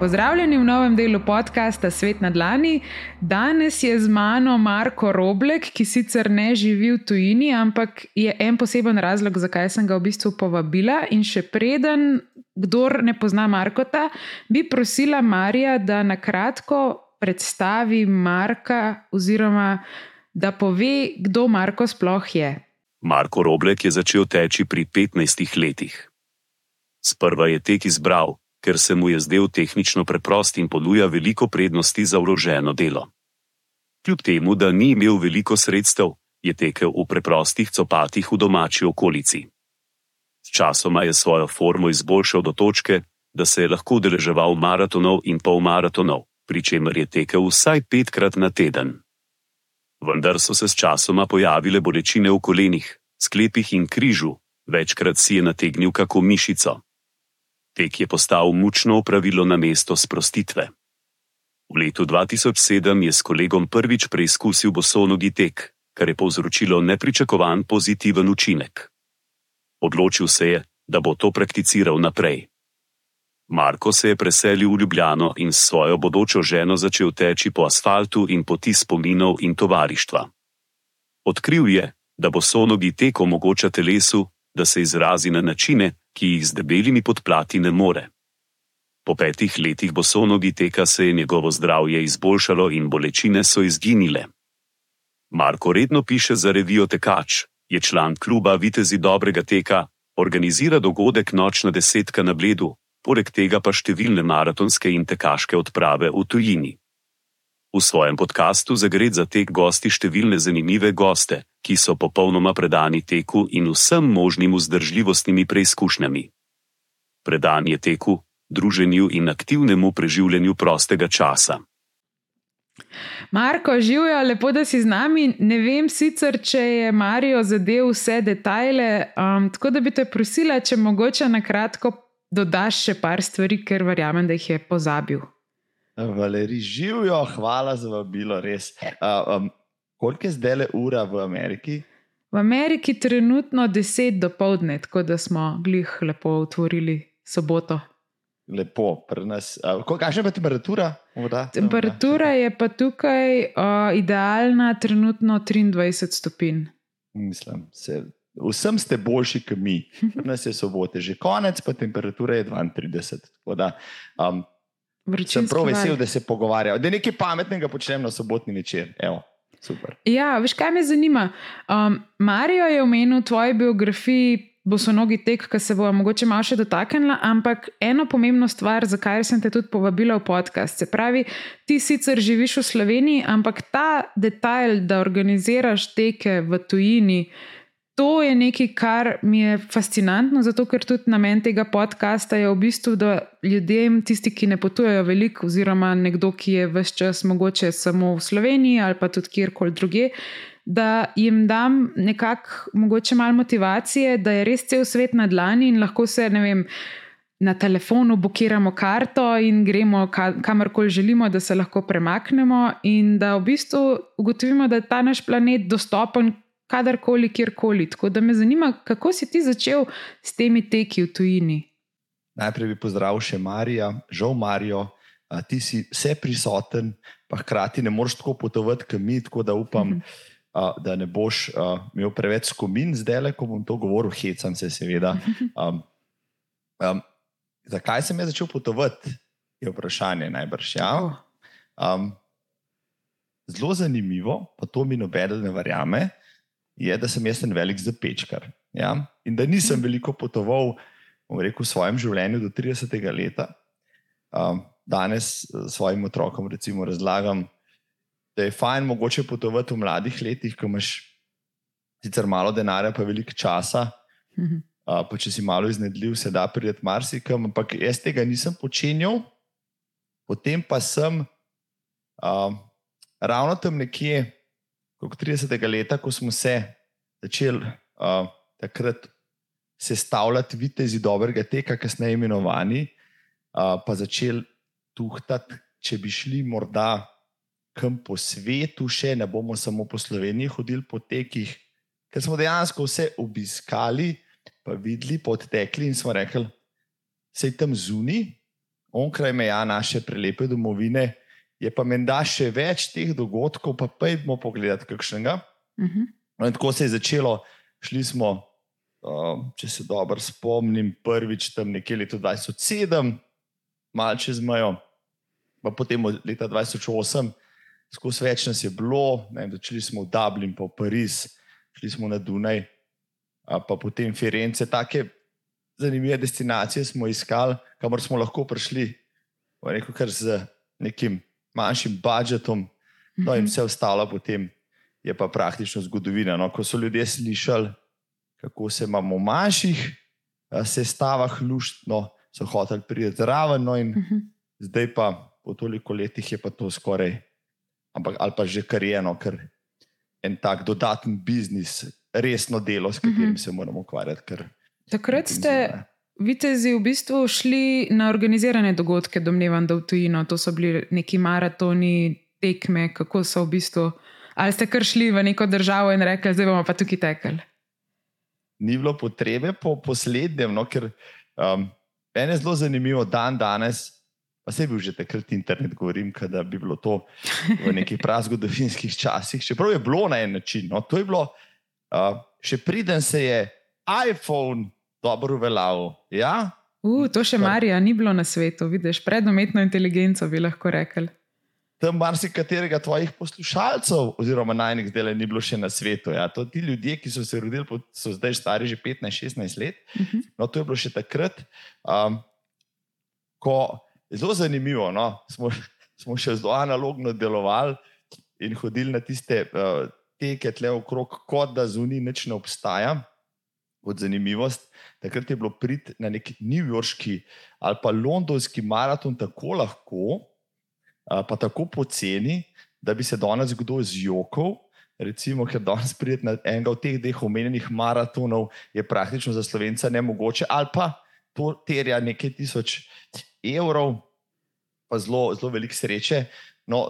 Pozdravljeni v novem delu podcasta Svet na Dlani. Danes je z mano Marko Roblek, ki sicer ne živi v tujini, ampak je en poseben razlog, zakaj sem ga v bistvu povabila. In še preden, kdor ne pozna Markota, bi prosila Marija, da na kratko predstavi Marka, oziroma da pove, kdo Marko sploh je. Marko Roblek je začel teči pri 15 letih. Sprva je tek izbral, ker se mu je zdel tehnično preprost in ponuja veliko prednosti za vloženo delo. Kljub temu, da ni imel veliko sredstev, je tekel v preprostih copatih v domači okolici. Sčasoma je svojo formo izboljšal do točke, da se je lahko udeleževal maratonov in polmaratonov, pri čemer je tekel vsaj petkrat na teden. Vendar so se sčasoma pojavile bolečine v kolenih, sklepih in križu, večkrat si je nategnil kako mišico. Tek je postal mučno opravilo na mesto sprostitve. V letu 2007 je s kolegom prvič preizkusil bosonogi tek, kar je povzročilo nepričakovan pozitiven učinek. Odločil se je, da bo to prakticiral naprej. Marko se je preselil v Ljubljano in s svojo bodočo ženo začel teči po asfaltu in poti spominov in tovarištva. Odkril je, da bosonogi tek omogoča telesu, da se izrazi na načine, ki jih z debelimi podplati ne more. Po petih letih bosonogi teka se je njegovo zdravje izboljšalo in bolečine so izginile. Marko redno piše za revijo Tekač, je član kluba Vitezi dobrega teka, organizira dogodek Nočna desetka na Bledu, poleg tega pa številne maratonske in tekaške odprave v tujini. V svojem podkastu Zagred za tek gosti številne zanimive goste, ki so popolnoma predani teku in vsem možnim vzdržljivostnimi preizkušnjami. Predan je teku, druženju in aktivnemu preživljanju prostega časa. Marko, živijo, lepo, da si z nami. Ne vem sicer, če je Marijo zadev vse detajle, um, tako da bi te prosila, če mogoče na kratko dodaš še par stvari, ker verjamem, da jih je pozabil. Valeri, živijo, hvala za vabilo, res. Uh, um, koliko je zdaj le ura v Ameriki? V Ameriki je trenutno 10 do povdne, tako da smo glih lepo otvorili soboto. Lepo, pri nas. Uh, Kakšna je temperatura? Voda? Temperatura je pa tukaj uh, idealna, trenutno 23 stopinj. Mislim, se, vsem ste boljši, kot mi. Pri nas je sobote že konec, pa temperatura je 32. Da, um, Sem prav vesel, da se pogovarjajo, da nekaj pametnega počnem na sobotni večer. Evo, ja, veš, kaj me zanima. Um, Marijo je omenil v tvoji biografiji, bo so nogi tek, ki se bo mogoče malo še dotaknila, ampak eno pomembno stvar, zakaj sem te tudi povabila v podcast. Se pravi, ti sicer živiš v Sloveniji, ampak ta detajl, da organiziraš teke v tujini to je nekaj, kar mi je fascinantno, zato ker tudi namen tega podcasta je v bistvu, da ljudem, tisti, ki ne potujejo veliko, oziroma nekdo, ki je vse čas mogoče samo v Sloveniji ali pa tudi kjerkoli druge. Da jim dam nekako mogoče malo motivacije, da je res cel svet na dlani in lahko se, ne vem, na telefonu blokiramo karto in gremo kamorkoli želimo, da se lahko premaknemo, in da v bistvu ugotovimo, da je ta naš planet dostopen kadarkoli, kjerkoli. Tako da me zanima, kako si ti začel s temi teki v tujini. Najprej bi pozdravil še Marijo, žal Marijo, ti si vse prisoten, pa hkrati ne moreš tako potovati, kot mi, tako da upam. Mhm. Uh, da ne boš uh, imel preveč skomin, zdaj le, ko bom to govoril, hecam se, seveda. Um, um, zakaj sem jaz začel potovati, je vprašanje najbrž. Ja? Um, zelo zanimivo, pa to mi nobeden ne verjame je, da sem jaz en velik zapečkar. Ja? In da nisem veliko potoval rekel, v svojem življenju do 30. leta. Um, danes eh, svojim otrokom recimo, razlagam, da je fajn mogoče potovati v mladih letih, ko imaš sicer malo denarja, pa veliko časa. Uh, pa če si malo iznedljiv, se da prideti marsikam, ampak jaz tega nisem počenjal. Potem pa sem uh, ravno tam nekje, okrog 30. leta, ko smo se začeli uh, takrat sestavljati vitezi dobrega teka, kasneje imenovani, uh, pa začeli tuhtati, če bi šli morda kam po svetu, še ne bomo samo po Sloveniji hodili po tekih, ker smo dejansko vse obiskali, pa videli, podtekli in smo rekli, je tam zunaj, onkraj meja naše prelepe domovine, je pa menda še več teh dogodkov, pa pojdimo pogledat kakšnega. Uh -huh. No, in tako se je začelo, šli smo, uh, če se dobro spomnim, prvič tam nekje leta 2007, malo čez mejo, pa potem leta 2008, skozi več nas je bilo, začeli smo v Dublin, pa v Pariz, šli smo na Dunaj, pa potem Firence, take zanimive destinacije smo iskali, kamor smo lahko prišli, rekel, kar z nekim manjšim budžetom, no in vse ostalo potem je pa praktično zgodovina. No, ko so ljudje slišali, kako se imamo v manjših sestavah luštno, so hoteli priti zraven, no in uh -huh. zdaj pa po toliko letih je pa to skoraj, ampak ali pa že kar eno, ker en tak dodaten biznis, resno delo, s katerim uh -huh. se moramo ukvarjati. Takrat ste, vitezi, v bistvu šli na organizirane dogodke, domnevam, da v tujino. To so bili neki maratoni, tekme, kako so v bistvu. Ali ste kar šli v neko državo in rekli, zdaj bomo pa tukaj tekli? Ni bilo potrebe po poslednjem, no, ker um, meni je zelo zanimivo, dan danes, pa se je bil že takrat internet, govorim, da bi bilo to v nekih prazgodovinskih časih. Čeprav je bilo na en način. No, to je bilo, uh, še priden se je iPhone dobro uveljavil. Ja? Uh, to še Marija ni bilo na svetu, vidiš, predometno inteligenco bi lahko rekel. Tam marsikaterega tvojih poslušalcev, oziroma najnih zdaj ni bilo še na svetu. Ja. To ti ljudje, ki so se rodili, so zdaj stari že 15-16 let. Uh -huh. No, to je bilo še takrat, um, ko je zelo zanimivo. No, smo, smo še zelo analogno delovali in hodili na tiste uh, teke tle okrog, kot da zunaj nič ne obstaja kot zanimivost. Takrat je bilo priti na neki newyorški ali pa londonski maraton tako lahko, pa tako poceni, da bi se danes kdo zjokal. Recimo, ker danes prideti na enega od teh dveh omenjenih maratonov, je praktično za slovenca ne mogoče, ali pa to terja nekaj tisoč evrov, pa zelo, zelo veliko sreče. No,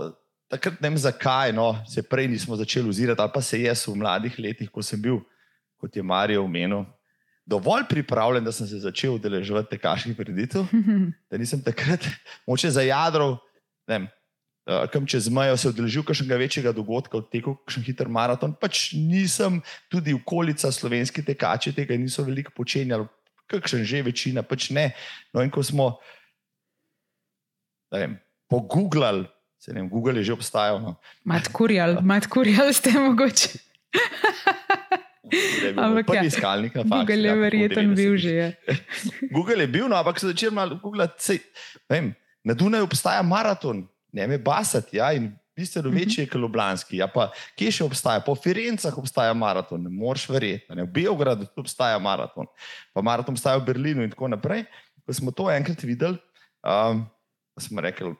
takrat ne vem, zakaj no, se prej nismo začeli ozirati, ali pa se jaz v mladih letih, ko sem bil kot je Marijo omenil, dovolj pripravljen, da sem se začel udeleževati tekaških preditev, da nisem takrat moče za jadro, vem, uh, kam čez mejo se udeležil kakšnega večjega dogodka, tekel kakšen hiter maraton. Pač nisem, tudi okolica slovenski tekači tega niso veliko počenjali, kakšen že večina, pač ne. No in ko smo pogooglali, se ne vem, Google je že obstajal. No. Matkurjal, matkurjal ste mogoče. Ampak prvi ja. iskalnik na Facebooku. Google je verjetno bil že. Je. Google je bil, no, ampak se začel malo googlati. Na Dunaju obstaja maraton, ne me basati. Ja, in bistveno mhm. večji je kot Ljubljanski. Ja, pa kje še obstaja? Po Firencah obstaja maraton, ne moreš verjeti. Ne? V Beogradu obstaja maraton, pa maraton obstaja v Berlinu in tako naprej. Ko smo to enkrat videli, um, smo rekli,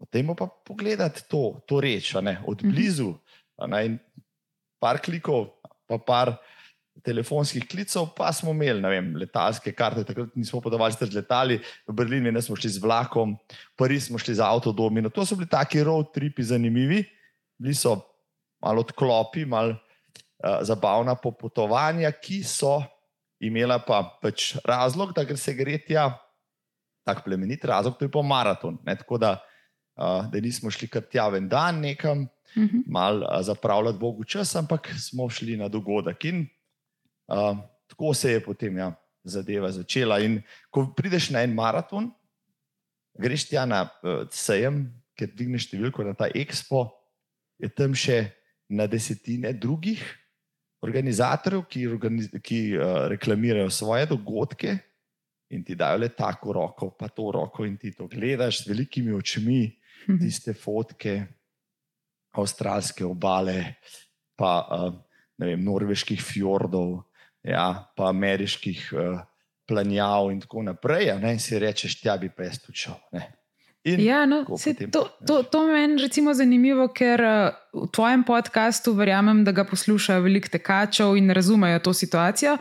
da pa pogledati to, to reč, od mhm. blizu. In par klikov, pa par telefonskih klicev, pa smo imeli vem, letalske karte, takrat nismo podavali z letali, v Berlini smo šli z vlakom, v Pariz smo šli z avtodomi. No, to so bili taki road tripi zanimivi, bili so malo odklopi, malo uh, zabavna popotovanja, ki so imela pa pač razlog, da se gre tja, tako plemenit razlog, to je pa maraton. Ne, tako da, uh, da nismo šli kar tja en dan nekam. Uh mhm. -huh. Mal uh, zapravljati Bogu čas, ampak smo šli na dogodek. In Uh, tako se je potem ja, zadeva začela. In ko prideš na en maraton, greš tja na uh, sejem, ker dvigneš številko na ta expo, je tam še na desetine drugih organizatorjev, ki, organiz ki uh, reklamirajo svoje dogodke in ti dajo le tako roko, pa to roko in ti to gledaš z velikimi očmi, mhm. tiste fotke avstralske obale, pa uh, vem, norveških fjordov ja, pa ameriških uh, planjav in tako naprej. Ne, in si rečeš, tja bi pa jaz tu šel. Ja, no, se, to to, to meni je zanimivo, ker uh, v tvojem podkastu verjamem, da ga poslušajo veliko tekačev in razumejo to situacijo.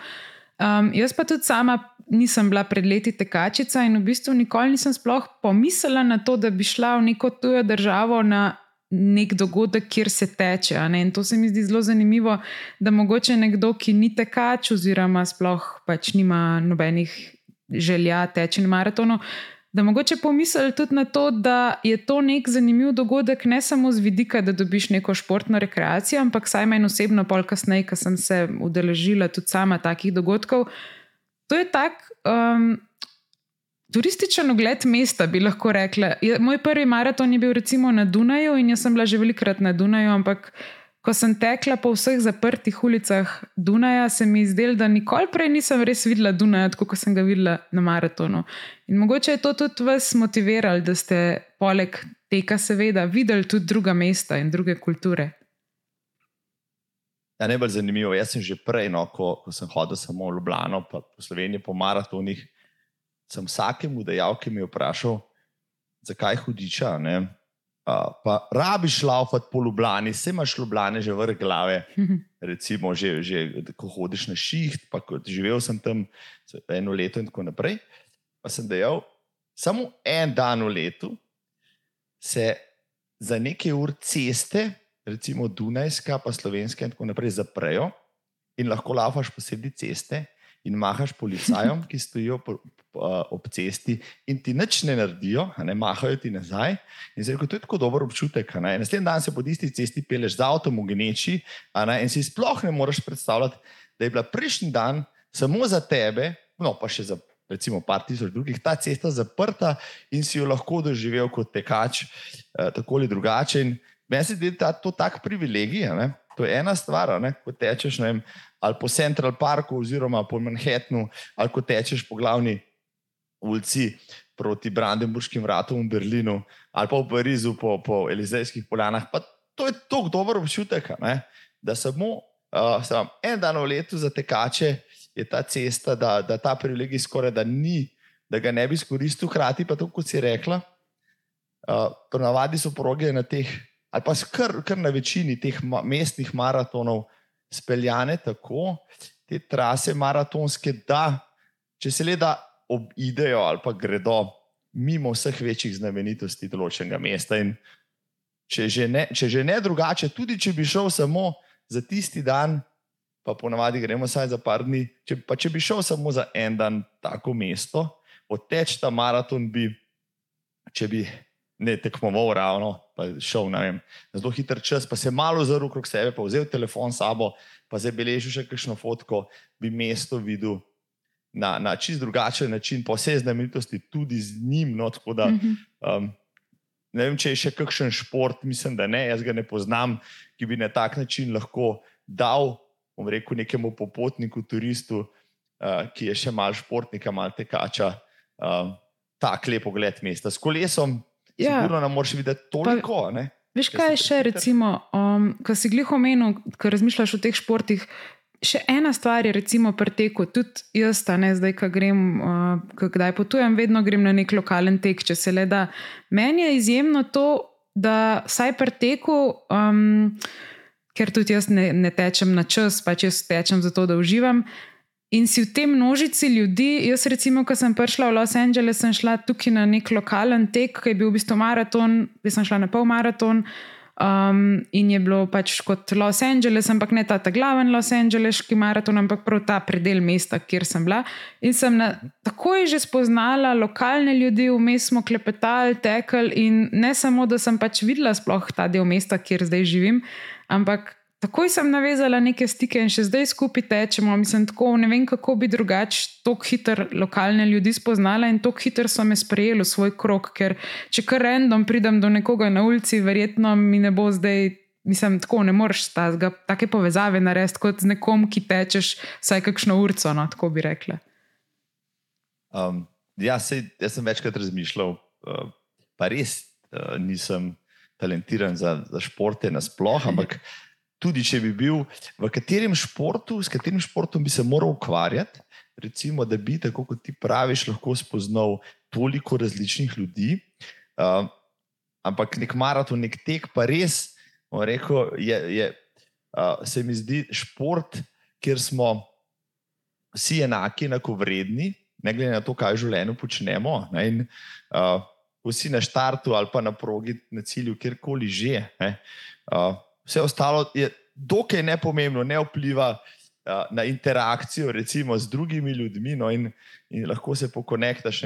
Um, jaz pa tudi sama nisem bila pred leti tekačica in v bistvu nikoli nisem sploh pomislila na to, da bi šla v neko tujo državo na nek dogodek, kjer se teče. In to se mi zdi zelo zanimivo, da mogoče nekdo, ki ni tekač, oziroma sploh pač nima nobenih želja teči na maratonu, da mogoče pomisli tudi na to, da je to nek zanimiv dogodek, ne samo z vidika, da dobiš neko športno rekreacijo, ampak saj meni osebno, pol kasneje, ko sem se udeležila tudi sama takih dogodkov. To je tak. Um, Turističen ogled mesta, bi lahko rekla. Moj prvi maraton je bil recimo na Dunaju in jaz sem bila že velikrat na Dunaju, ampak ko sem tekla po vseh zaprtih ulicah Dunaja, se mi zdelo, da nikoli prej nisem res videla Dunaja, kot sem ga videla na maratonu. In mogoče je to tudi vas motiviralo, da ste poleg tega, seveda, videli tudi druga mesta in druge kulture. Ja, najbolj zanimivo. Jaz sem že prej, no, ko, ko sem hodil samo v Ljubljano, pa po Sloveniji, po maratonih, sem vsakemu dejal, ki mi je vprašal, zakaj hudiča. Ne? pa rabiš laufati po Ljubljani, se imaš Ljubljane že vrh glave, recimo, že, že ko hodiš na šiht, pa ko živel sem tam eno leto in tako naprej. Pa sem dejal, samo en dan v letu se za nekaj ur ceste, recimo Dunajska, pa Slovenska in tako naprej, zaprejo in lahko laufaš posebej ceste in mahaš policajem, ki stojijo po, po, ob cesti in ti nič ne naredijo, ne mahajo ti nazaj. In zdaj, to je tako dober občutek. Naslednji dan se po isti cesti peleš z avtom v Geneči in si sploh ne moreš predstavljati, da je bila prejšnji dan samo za tebe, no pa še za. Recimo, par tisoč drugih, ta cesta zaprta in si jo lahko doživel kot tekač, eh, tako ali drugače. Meni se zdi, da je to tak privilegij. To je ena stvar, ko tečeš vem, ali po Central Parku, oziroma po Manhattnu, ali ko tečeš po glavni ulici proti Brandenburškim vratom v Berlinu, ali pa v Parizu po, po Elizejskih poljanah. Pa to je tako dober občutek, ne? da samo uh, sam, en dan v letu za tekače je ta cesta, da, da ta privilegij skoraj da ni, da ga ne bi izkoristil, hkrati pa to, kot si rekla. Uh, Ponavadi so proge na teh, ali pa kar, kar na večini teh ma, mestnih maratonov, speljane tako, te trase maratonske, da če se le da obidejo ali pa gredo mimo vseh večjih znamenitosti določenega mesta. In če že, ne, če že ne drugače, tudi če bi šel samo za tisti dan, pa ponavadi gremo vsaj za par dni, če, pa če bi šel samo za en dan tako mesto, odteč ta maraton bi, če bi ne tekmoval ravno, pa šel na zelo hiter čas, pa se malo zrl okrog sebe, pa vzel telefon s sabo, pa zdaj beležil še kakšno fotko, bi mesto videl na, na čist drugačen način, pa vse znamenitosti tudi z njim. No, da, mhm. um, ne vem, če je še kakšen šport, mislim, da ne, jaz ga ne poznam, ki bi na tak način lahko dal, bom rekel, nekemu popotniku, turistu, uh, ki je še mal športnika, mal tekača. Um, Tak lep pogled mesta. S kolesom ja. Sigurno nam moraš videti toliko. Pa, veš, kaj je še, recimo, um, ko si glih omenil, ko razmišljaš o teh športih. Še ena stvar je, recimo, preteku. Tudi jaz, ne, zdaj, ko grem, uh, kdaj potujem, vedno grem na nek lokalen tek, če se le da. Meni je izjemno to, da vsaj preteku, um, ker tudi jaz ne, ne tečem na čas, pač jaz tečem zato, da uživam. In si v tej množici ljudi, jaz recimo, ko sem prišla v Los Angeles, sem šla tukaj na nek lokalen tek, ki je bil v bistvu maraton, jaz sem šla na pol maraton. Um, in je bilo pač kot Los Angeles, ampak ne ta, ta glaven Los Angeleški maraton, ampak prav ta predel mesta, kjer sem bila. In sem na, takoj že spoznala lokalne ljudi, vmes smo klepetali, tekli. In ne samo, da sem pač videla sploh ta del mesta, kjer zdaj živim, ampak Takoj sem navezala neke stike in še zdaj skupaj tečemo. Mislim, tako, ne vem, kako bi drugače tako hitro lokalne ljudi spoznala in tako hitro so me sprejeli v svoj krok. Ker če kar random pridem do nekoga na ulici, verjetno mi ne bo zdaj. Mislim, tako ne moreš tazga, take povezave narediti kot z nekom, ki tečeš vsaj kakšno urco. No, tako bi rekla. Um, ja, sej, jaz sem večkrat razmišljal, uh, pa res uh, nisem talentiran za, za športe nasplošno, ampak tudi če bi bil v katerem športu, s katerim športom bi se moral ukvarjati, recimo, da bi, tako kot ti praviš, lahko spoznal toliko različnih ljudi. Uh, ampak nek maraton, nek tek, pa res, rekel, je, je, uh, se mi zdi šport, kjer smo vsi enaki, enako vredni, ne glede na to, kaj v življenju počnemo. Ne, in, uh, vsi na štartu ali pa na progi, na cilju, kjerkoli že. Uh, vse ostalo je dokaj nepomembno, ne vpliva uh, na interakcijo recimo, z drugimi ljudmi no, in, in lahko se pokonektaš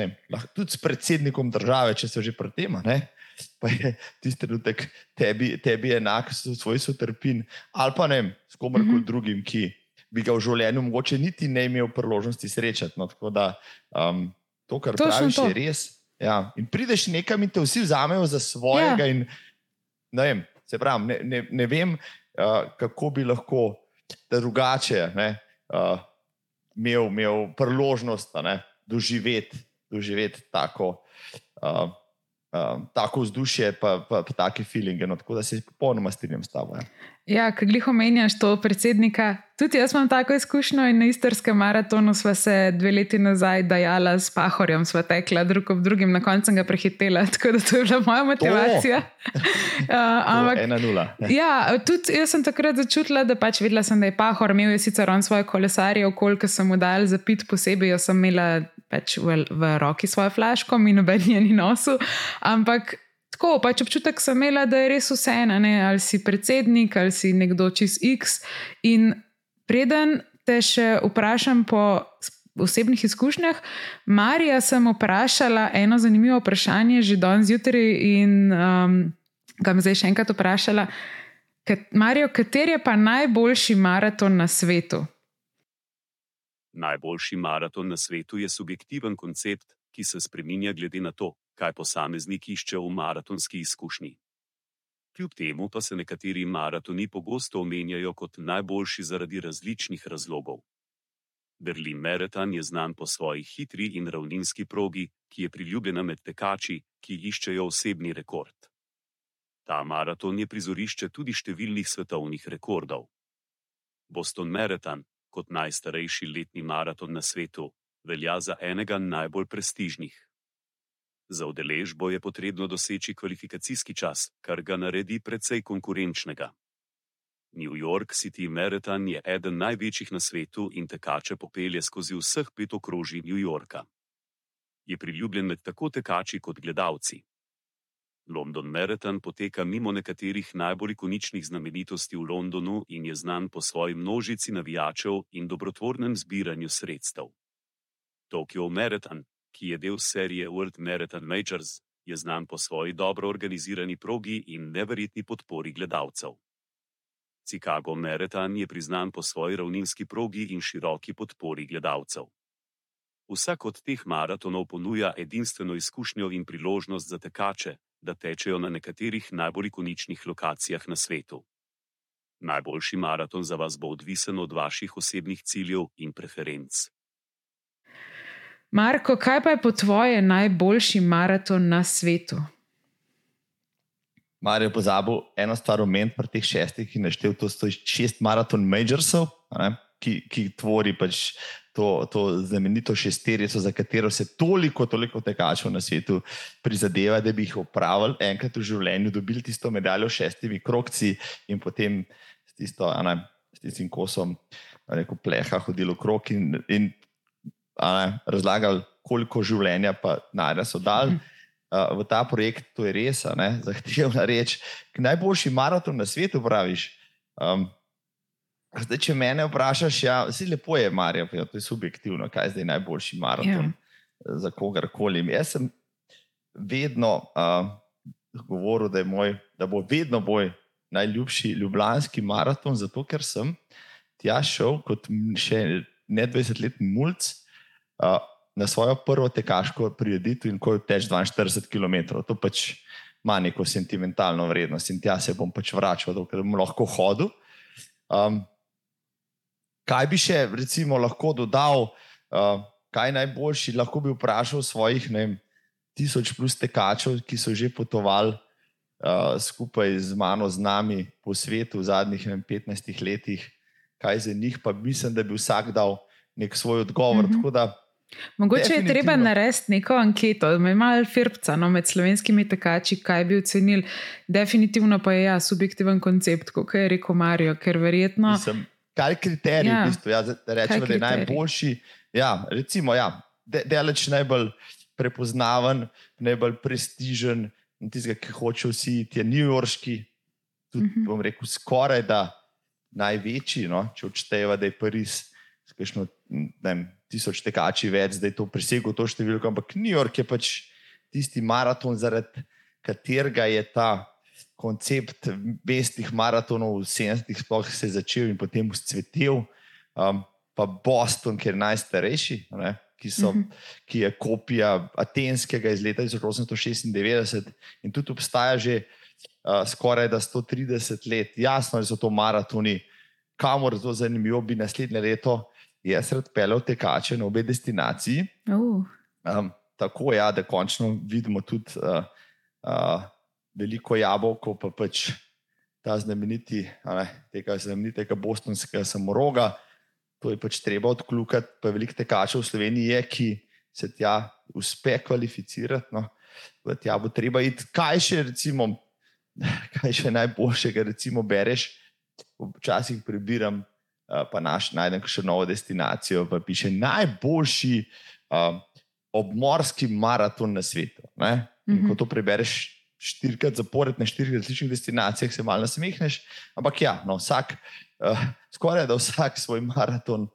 tudi s predsednikom države, če se že pri tem. Pa je tisti trenutek tebi, tebi enak, svoj sotrpin, ali pa ne, s komerkoli mm -hmm. drugim, ki bi ga v življenju mogoče niti ne imel priložnosti srečati. No, tako da um, to, kar Točno praviš, to. je res. Ja. In prideš nekam in te vsi vzamejo za svojega. Ja. In, ne, vem, pravim, ne, ne, ne vem, uh, kako bi lahko drugače ne, uh, imel, imel priložnost ne, doživeti, doživeti tako. Uh, um, tako vzdušje, pa, pa, pa take feelinge. No, tako da se popolnoma strinjam s tabo. Ja, ja kaj glih omenjaš to predsednika. Tudi jaz imam tako izkušnjo in na istarskem maratonu sva se dve leti nazaj dajala s pahorjem, sva tekla drug ob drugim, na koncu ga prehitela. Tako da to je bila moja motivacija. uh, ampak, ena nula. ja, tudi jaz sem takrat začutila, da pač videla sem, da je pahor imel je sicer on svoje kolesarje, okoljka sem mu dal za pit posebej, jaz sem imela pač v, v roki svojo flaško in noben je ni nosil. Ampak tako, pač občutek sem imela, da je res vseeno, ali si predsednik ali si nekdo čez X. In preden te še vprašam po osebnih izkušnjah, Marija sem vprašala eno zanimivo vprašanje že danes zjutraj in um, ga bom zdaj še enkrat vprašala. Marijo, kater je pa najboljši maraton na svetu? Najboljši maraton na svetu je subjektiven koncept, ki se spreminja glede na to, kaj posameznik išče v maratonski izkušnji. Kljub temu pa se nekateri maratoni pogosto omenjajo kot najboljši zaradi različnih razlogov. Berlin Marathon je znan po svoji hitri in ravninski progi, ki je priljubljena med tekači, ki iščejo osebni rekord. Ta maraton je prizorišče tudi številnih svetovnih rekordov. Boston Marathon, kot najstarejši letni maraton na svetu, velja za enega najbolj prestižnih. Za udeležbo je potrebno doseči kvalifikacijski čas, kar ga naredi precej konkurenčnega. New York City Marathon je eden največjih na svetu in tekače popelje skozi vseh pet okrožij New Yorka. Je priljubljen med tako tekači kot gledalci. London Marathon poteka mimo nekaterih najbolj ikoničnih znamenitosti v Londonu in je znan po svoji množici navijačev in dobrotvornem zbiranju sredstev. Tokio Marathon, ki je del serije World Marathon Majors, je znan po svoji dobro organizirani progi in neverjetni podpori gledalcev. Chicago Marathon je priznan po svoji ravninski progi in široki podpori gledalcev. Vsak od teh maratonov ponuja edinstveno izkušnjo in priložnost za tekače, da tečejo na nekaterih najbolj ikoničnih lokacijah na svetu. Najboljši maraton za vas bo odvisen od vaših osebnih ciljev in preferenc. Marko, kaj pa je po tvoje najboljši maraton na svetu? Marijo pozabil eno stvar omeniti pri teh šestih, ki naštel to šest maraton majorsov, ki, ki tvori pač to, to znamenito šesterico, za katero se toliko, toliko tekačev na svetu prizadeva, da bi jih opravili enkrat v življenju, dobili tisto medaljo s šestimi krokci in potem s, tisto, ne, s tistim kosom rekel, pleha hodili v krok in, in ne, razlagali, koliko življenja pa najdemo so dal. Uh, v ta projekt to je res, zahtevna reč. Najboljši maraton na svetu, praviš. Um, Zdaj, če me vprašaš, ja, si lepo je, Marijo, ja, to je subjektivno, kaj je zdaj najboljši maraton ja. za kogarkoli. Jaz sem vedno uh, govoril, da, moj, da bo vedno moj najljubši ljubljanski maraton, zato ker sem tja šel kot še ne 20-letni mulj uh, na svojo prvo tekaško prireditev in ko je teč 42 km. To pač ima neko sentimentalno vrednost in tja se bom pač vračal, da bom lahko hodil. Um, kaj bi še recimo, lahko dodal, uh, kaj najboljši, lahko bi vprašal svojih vem, tisoč plus tekačev, ki so že potovali uh, skupaj z mano, z nami po svetu v zadnjih vem, 15 letih, kaj za njih, pa mislim, da bi vsak dal nek svoj odgovor. Mm -hmm. Mogoče je treba narediti neko anketo, da me malo firpca no, med slovenskimi tekači, kaj bi ocenili. Definitivno pa je ja, subjektiven koncept, kot je rekel Marijo, ker verjetno. Mislim, kaj je kriterij, ja. v bistvu, ja, da rečemo, da je najboljši. Ja, recimo, ja, deleč najbolj prepoznaven, najbolj prestižen, tistega, ki hoče vsi, ti je New Yorkski, tudi, uh mhm. -huh. bom rekel, skoraj da največji. No? Če odšteva, da je Pariz, skajšno, ne vem, tisoč tekači več, da je to preseglo to številko, ampak New York je pač tisti maraton, zaradi katerega je ta koncept mestnih maratonov v 70-ih sploh se začel in potem vzcvetel. Um, pa Boston, ki je najstarejši, ne, ki, so, uh mhm. -huh. ki je kopija atenskega iz leta 1896 in tudi obstaja že uh, skoraj 130 let. Jasno, da so to maratoni, kamor zelo zanimivo bi naslednje leto jaz rad pelel tekače na obe destinaciji. Uh. Um, tako je, ja, da končno vidimo tudi uh, uh, veliko jabolko, pa pač ta znameniti, ne, tega znamenitega bostonskega samoroga to je pač treba odkljukati. Pa veliko tekačev v Sloveniji je, ki se tja uspe kvalificirati. No. Tja bo treba iti, kaj še, recimo, kaj še najboljšega, recimo, bereš. Včasih prebiram, pa naš, najdem še novo destinacijo, pa piše najboljši uh, obmorski maraton na svetu. Mm -hmm. Ko to prebereš štirikrat zapored na štirih različnih destinacijah, se malo nasmehneš. Ampak ja, no, vsak uh, skoraj da vsak svoj maraton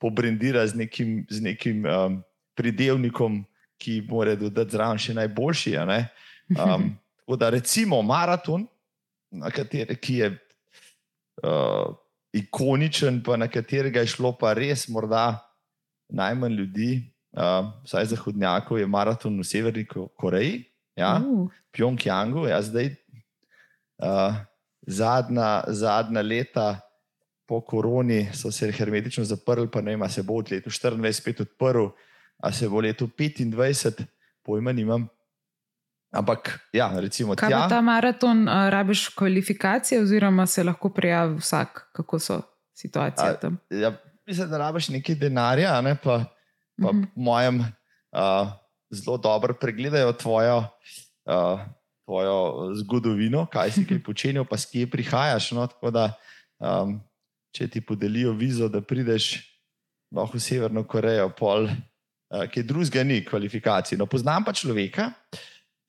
pobrendira z nekim, z nekim um, pridevnikom, ki mora dodati zraven še najboljši. Um, tako da recimo maraton, kateri, ki je uh, ikoničen, pa na katerega je šlo pa res morda najmanj ljudi. Uh, vsaj zahodnjakov je maraton v Severni Koreji, ja, uh. Pjongjangu, ja, zdaj uh, zadnja, zadnja leta, po koroni so se hermetično zaprli, pa ne vem, se bo od leta 24 spet odprl, a se bo leto 25, pojma nimam. Ampak, ja, recimo, kaj tja, ta maraton, uh, rabiš kvalifikacije, oziroma se lahko prijavi vsak, kako so situacije a, tam? Ja, mislim, da rabiš nekaj denarja, ne, pa, pa mm -hmm. mojem uh, zelo dobro pregledajo tvojo, uh, tvojo zgodovino, kaj si kaj počenil, pa s kje prihajaš. No, tako da um, če ti podelijo vizo, da prideš v Severno Korejo, pol, uh, ki drugega ni kvalifikacij. No, poznam pa človeka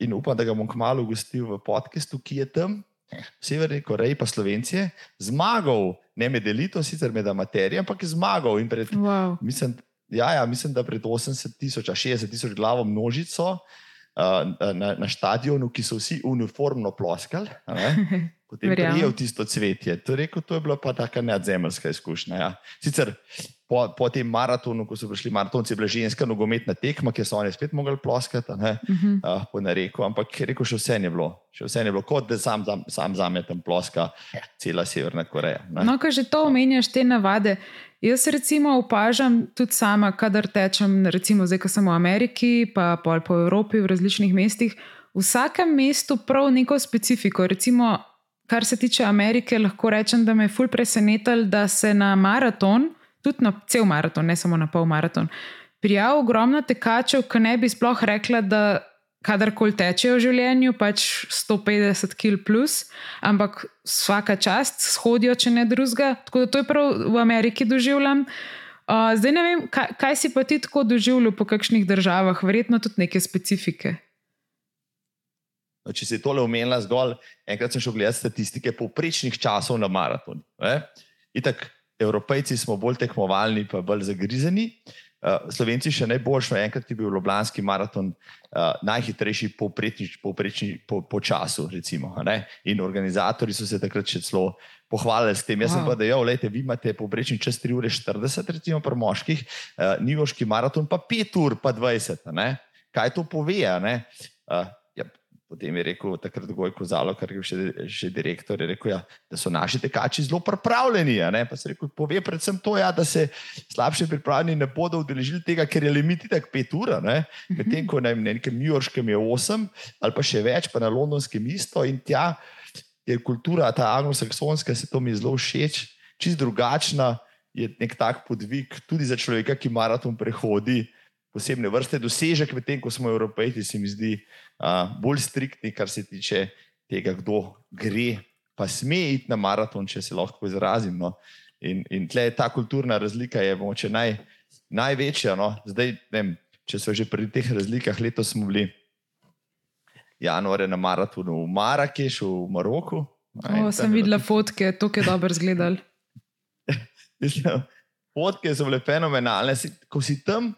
in upam, da ga bom kmalo gostil v podkastu, ki je tam. V Severni Koreji, pa Slovencije, zmagal, ne med elito, sicer med amaterjem, ampak je zmagal. Pred, wow. mislim, ja, ja, mislim, da pred 80 tisoč, 60 tisoč glavo množico uh, na, na stadionu, ki so vsi uniformno ploskali. potem prijel tisto cvetje. To je, rekel, to je bila pa taka neodzemeljska izkušnja. Ja. Sicer po, po tem maratonu, ko so prišli maratonci, je bila ženska nogometna tekma, ki so oni spet mogli ploskati, uh -huh. uh, po nareku, ampak rekel, še vse je bilo. Še vse je bilo, kot da sam, sam, sam zame tam ploska cela Severna Koreja. Ne. No, ko že to omenjaš, te navade. Jaz recimo opažam tudi sama, kadar tečem, recimo zdaj, ko sem v Ameriki, pa pol po Evropi, v različnih mestih. V vsakem mestu prav neko specifiko. Recimo, kar se tiče Amerike, lahko rečem, da me je fulj presenetilo, da se na maraton, tudi na cel maraton, ne samo na pol maraton, prijavi ogromno tekačev, ki ne bi sploh rekla, da kadarkoli tečejo v življenju, pač 150 km plus, ampak vsaka čast shodijo, če ne drugega. Tako da to je prav v Ameriki doživljam. Uh, zdaj ne vem, kaj, kaj si pa ti tako doživljal po kakšnih državah, verjetno tudi neke specifike. No, če si tole omenila zgolj, enkrat sem šel gledati statistike povprečnih časov na maratonu. Itak, evropejci smo bolj tekmovalni, pa bolj zagrizeni. Uh, Slovenci še najboljši, enkrat je bil Ljubljanski maraton uh, najhitrejši povprečni, povprečni po, po času. Recimo, In organizatori so se takrat še celo pohvalili s tem. Jaz wow. sem pa dejal, da vi imate povprečni čas 3 ure 40, recimo pri moških, uh, Nivojski maraton pa 5 ur pa 20. Kaj to pove? Uh, Potem je rekel, takrat Gojko Zalo, kar je še, še direktor, je rekel, ja, da so naši tekači zelo pripravljeni. Pa se rekel, pove predvsem to, ja, da se slabše pripravljeni ne bodo udeležili tega, ker je limit tako pet ur. Medtem ko na nekem New Yorkskem je osem ali pa še več, pa na londonskem isto in tja je kultura, ta anglosaksonska, se to mi zelo všeč, čist drugačna. Je nek tak podvig tudi za človeka, ki maraton prehodi posebne vrste dosežek, medtem ko smo Evropejci, se mi zdi bolj striktni, kar se tiče tega, kdo gre, pa sme iti na maraton, če se lahko izrazim. No. In, in tle je ta kulturna razlika, je moče naj, največja. No. Zdaj, vem, če so že pri teh razlikah, letos smo bili januarja na maratonu v Marakešu, v Maroku. O, sem videla fotke, to je dobro. Mislim, Fotke so bile fenomenalne. Ko si tam,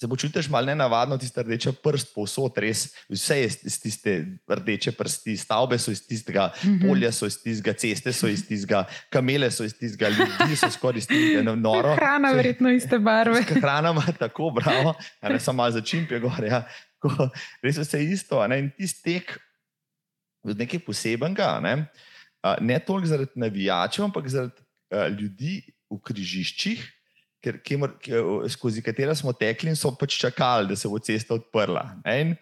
se počutiš malo nenavadno, ti rdeče prst, povsod, res. Vse je iz tiste rdeče prsti, stavbe so iz tistega, mm -hmm. polja so iz tistega, ceste so iz tistega, kamele so iz tistega, ljudi so skoraj iz tistega, no, noro. Hrana, verjetno iste barve. Hrana ima tako, bravo, ne samo malo začimpe gore. Ja. Ko, res vse isto. Ne? In ti stek nekaj posebenega, ne, ne toliko zaradi navijačev, ampak zaradi uh, ljudi v križiščih, ker, kemer, skozi katera smo tekli in so pač čakali, da se bo cesta odprla. In,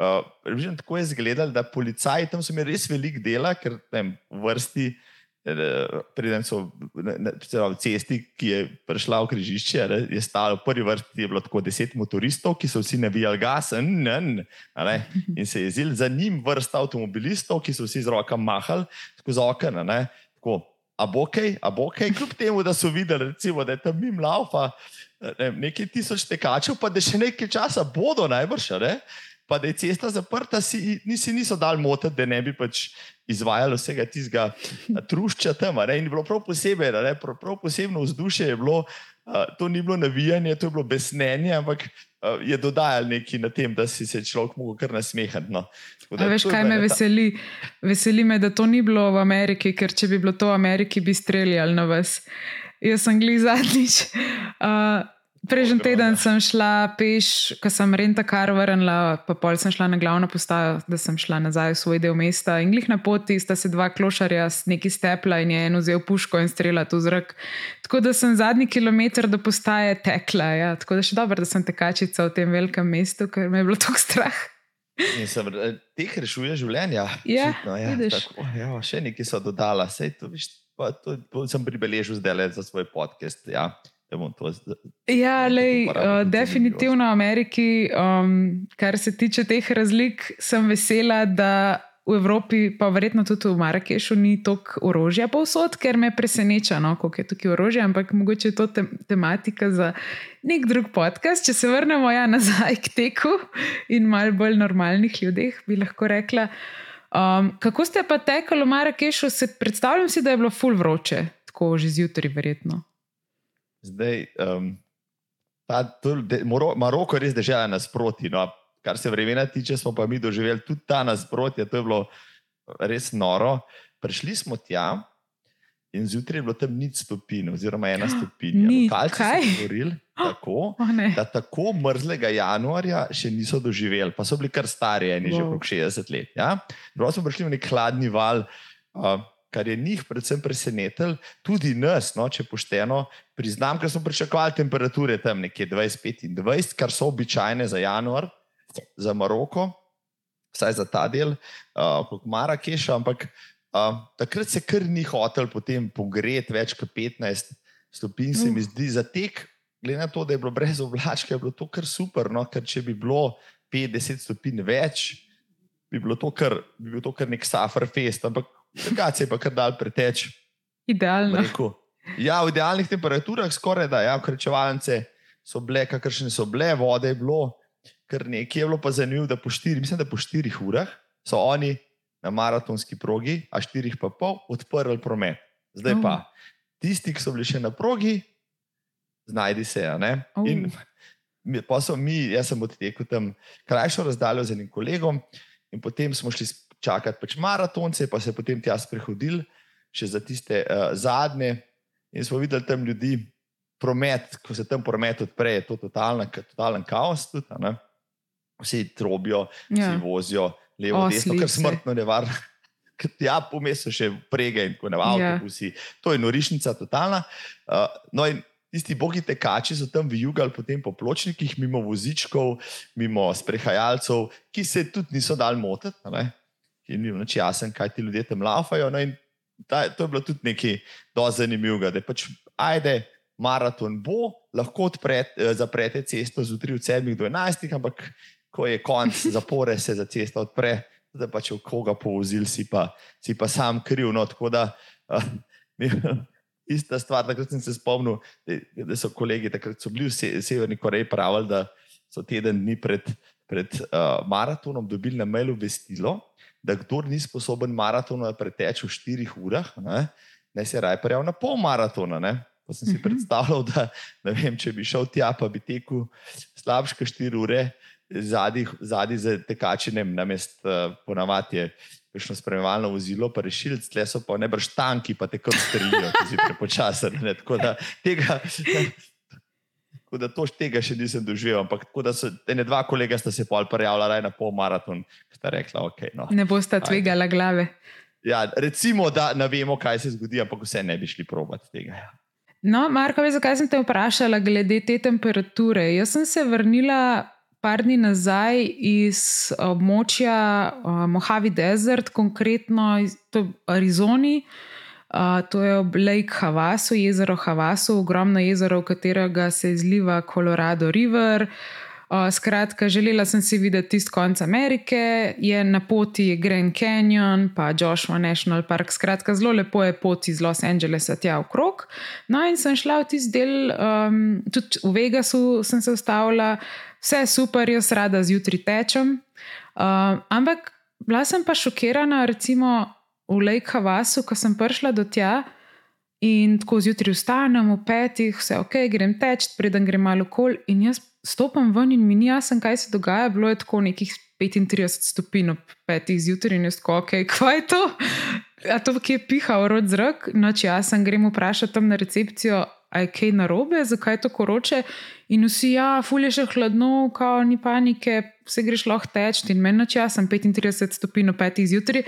uh, tako je izgledalo, da policaji tam so imeli res veliko dela, ker v vrsti. Preden so na, na, na cesti, ki je prišla v križišče, je stalo v prvi vrsti tako deset motoristov, ki so vsi navijali gas, in, in, in se je zil za njim vrsta avtomobilistov, ki so vsi z rokami mahali skozi okna. Tako, a bo kaj, a bo kaj, kljub temu, da so videli, recimo, da je tam mim laufa, ne, nekaj tisoč tekačev, pa da še nekaj časa bodo najbrž, ne? pa da je cesta zaprta, si nisi niso dal motiti, da ne bi pač izvajalo vsega tistega trušča tam. Ne? In bilo prav posebej, ne? prav, prav posebno vzdušje je bilo, uh, to ni bilo navijanje, to je bilo besnenje, ampak uh, je dodajal nekaj na tem, da si se človek lahko kar nasmehati. No. Da, veš, kaj me veseli? Veseli me, da to ni bilo v Ameriki, ker če bi bilo to v Ameriki, bi streljali na vas. Jaz sem gli zadnjič. Uh, Prejšnji teden sem šla peš, ko sem renta kar vrnila, pa pol sem šla na glavno postajo, da sem šla nazaj v svoj del mesta. In glih na poti sta se dva klošarja s neki stepla in je en vzel puško in strela tu zrak. Tako da sem zadnji kilometr do postaje tekla. Ja. Tako da še dobro, da sem tekačica v tem velikem mestu, ker me je bilo tako strah. Sem, eh, teh rešuje življenja. Ja, Čitno, ja, tako, ja, še nekaj so dodala, Sej, to, viš, pa, to, to sem pribeležil zdaj le za svoj podcast. Ja. Ja, lej, uh, definitivno v Ameriki, um, kar se tiče teh razlik, sem vesela, da v Evropi, pa verjetno tudi v Marrakešu, ni toliko orožja povsod, ker me preseneča, no, koliko je tukaj orožja, ampak mogoče je to te tematika za nek drug podcast. Če se vrnemo ja, nazaj k teku in malo bolj normalnih ljudeh, bi lahko rekla. Um, kako ste pa tekali v Marrakešu? Predstavljam si, da je bilo full vroče, tako že zjutraj, verjetno. Zdaj, um, ta, to, de, Maroko je res država nasproti. No, kar se vremena tiče, smo pa mi doživeli tudi ta nasprotje, to je bilo res noro. Prišli smo tja in zjutraj je bilo tam nič stopinj, oziroma ena stopinja. Kaj je bilo? Tako, oh, da tako mrzlega januarja še niso doživeli, pa so bili kar stari, eni wow. že okrog 60 let. Ja? Prav smo prišli v nek hladni val. Uh, kar je njih predvsem presenetilo, tudi nas, no, če pošteno priznam, ker smo pričakovali temperature tam nekje 25-20, kar so običajne za januar, za Maroko, vsaj za ta del, uh, kot Marrakeša, ampak uh, takrat se kar ni hotel potem pogreti več kot 15 stopinj, se mi zdi za tek. Glede na to, da je bilo brez oblačka, je bilo to kar super. No? Ker če bi bilo 50 stopinj več, bi bilo to kar, bi bil to kar nek safar fest. Ampak Drugače pa kar dal preteč. Idealno. Ja, v idealnih temperaturah skoraj da, ja, krčevalnice so bile, kakršne so bile, vode je bilo, kar nekaj je bilo pa zanimivo, da po štirih, mislim, da po štirih urah so oni na maratonski progi, a štirih pa pol, odprli promet. Zdaj pa oh. tisti, ki so bili še na progi, znajdi se. Oh. In pa so mi, jaz sem odtekel tam krajšo razdaljo z enim kolegom, in potem smo šli čakati pač maratonce, pa se potem tja sprehodili, še za tiste uh, zadnje. In smo videli tam ljudi, promet, ko se tam promet odpre, je to totalna, totalen kaos. Tudi, vsi trobijo, ja. vsi vozijo levo, o, desno, kar smrtno nevarno. Ja, pomes so še prege in tako naprej, ja. avtobusi. To je norišnica, totalna. Uh, no, in tisti bogi tekači so tam vijugali po pločnikih, mimo vozičkov, mimo sprehajalcev, ki se tudi niso dal motiti ki ni bilo jasen, kaj ti ljudje tam laufajo. No ta, to je bilo tudi nekaj dosti zanimivega, da pač ajde. Maraton bo, lahko odpret, eh, zaprete cesto zjutraj od 7 do 11, ampak ko je konc zapore, se za cesto odpre, da pa če v koga povozil, si pa, si pa sam kriv. No, tako da, uh, ista stvar, takrat sem se spomnil, da, da so kolegi takrat so bili v se, Severni Koreji pravili, da so teden dni pred, pred uh, maratonom dobili na mailu vestilo, da kdo ni sposoben maratona preteči v štirih urah, ne, ne se raje prijavlja na pol maratona. Ne. Pa sem si Mhm. predstavljal, da vem, če bi šel tja, pa bi tekel slabše 4 ure, zadnji, za tekačinem, namest uh, ponavadi je. Kakšno spremljalno vozilo, pa rešilc, tle so pa ne brž tanki, pa te kar strelijo, ki si prepočasen. ne. Tako da tega, tako da to, tega še nisem doživel. Ampak tako da so ene dva kolega sta se pol prijavila na pol maraton, ki sta rekla, ok. No. Ne boste tvegala glave. Ja, recimo, da ne vemo, kaj se zgodi, ampak vse ne bi šli probat tega. Ja. No, Marko, zakaj sem te vprašala glede te temperature? Jaz sem se vrnila par dni nazaj iz območja uh, Mojave Desert, konkretno v Arizoni. Uh, to je ob Lake Havasu, jezero Havasu, ogromno jezero, v katerega se izliva Colorado River. Uh, skratka, želela sem si videti tisti konec Amerike, je na poti Grand Canyon, pa Joshua National Park. Skratka, zelo lepo je pot iz Los Angelesa tja okrog. No, in sem šla v tisti del, um, tudi v Vegasu sem se ustavila, vse je super, jaz rada zjutraj tečem. Uh, ampak bila sem pa šokirana, recimo v Lake Havasu, ko sem prišla do tja. In tako zjutraj vstanem, v petih, vse ok, grem teč, preden grem malo kol. In jaz stopam ven in mi ni jasno, kaj se dogaja. Bilo je tako nekih 35 stopinj ob petih zjutraj in jaz tako, ok, kaj je to? A to kje piha, rod zrak? Noč jaz sem grem vprašati tam na recepcijo, a je kaj narobe, zakaj je to koroče. In vsi, ja, fulje še hladno, kao ni panike, vse greš lahko teč. In meni noč jaz sem 35 stopinj ob petih zjutraj.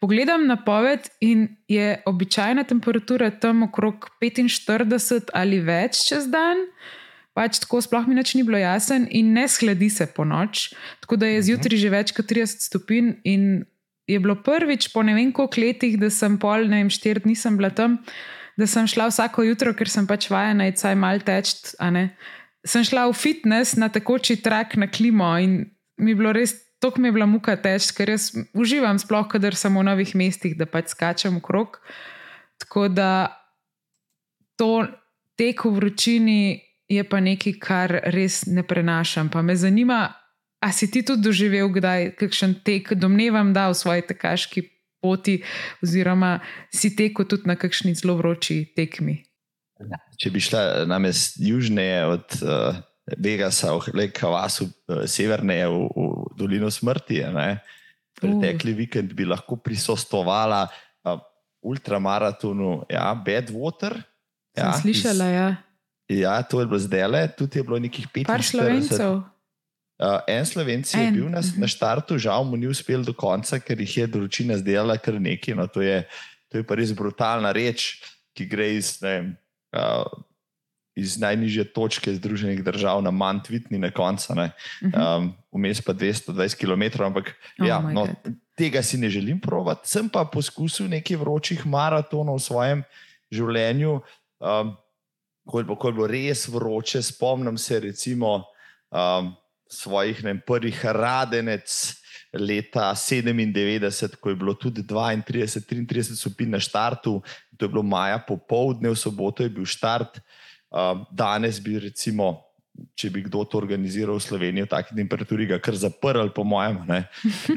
Pogledam na poved in je običajna temperatura tam okrog 45 ali več čez dan. Pač tako sploh mi nič ni bilo jasen in ne sledi se po noč. Tako da je zjutraj že več kot 30 stopinj in je bilo prvič po ne vem koliko letih, da sem pol, ne vem, štiri dni sem bila tam, da sem šla vsako jutro, ker sem pač vajena, da je mal teč. Sem šla v fitness na tekoči trak na klimo in mi je bilo res, tako mi je bila muka teč, ker jaz uživam sploh, kadar sem v novih mestih, da pač skačem okrog. Tako da to tek v vročini je pa nekaj, kar res ne prenašam. Pa me zanima, a si ti tudi doživel kdaj kakšen tek, domnevam, da v svoji tekaški poti, oziroma si tekel tudi na kakšni zelo vroči tekmi. Če bi šla namest južneje od uh, Vegasa, v Lake Havasu, uh, severneje v, v Dolino smrti, ne, pretekli uh. vikend bi lahko prisostovala uh, ultramaratonu, ja, Badwater. Ja, Sem slišala, ja. Ja, to je bilo zdaj le, tudi je bilo nekih 45. Par slovencev. Uh, en slovenc je En, bil na, mhm. na štartu, žal mu ni uspel do konca, ker jih je določina zdela kar nekaj. No, to, je, to je pa res brutalna reč, ki gre iz, vem, uh, iz najnižje točke Združenih držav na Mantvitni na koncu, um, vmes pa 220 km. Ampak Oh ja, no, God. tega si ne želim provati. Sem pa poskusil nekaj vročih maratonov v svojem življenju. Um, ko, je bilo, ko je bilo res vroče, spomnim se recimo um, svojih ne, prvih radenec leta 97, ko je bilo tudi 32-33 stopinj na štartu, to je bilo maja popovdne, v soboto je bil štart. Um, danes bi recimo. Če bi kdo to organiziral v Sloveniji v taki temperaturi, ga kar zaprl, po mojem, ne,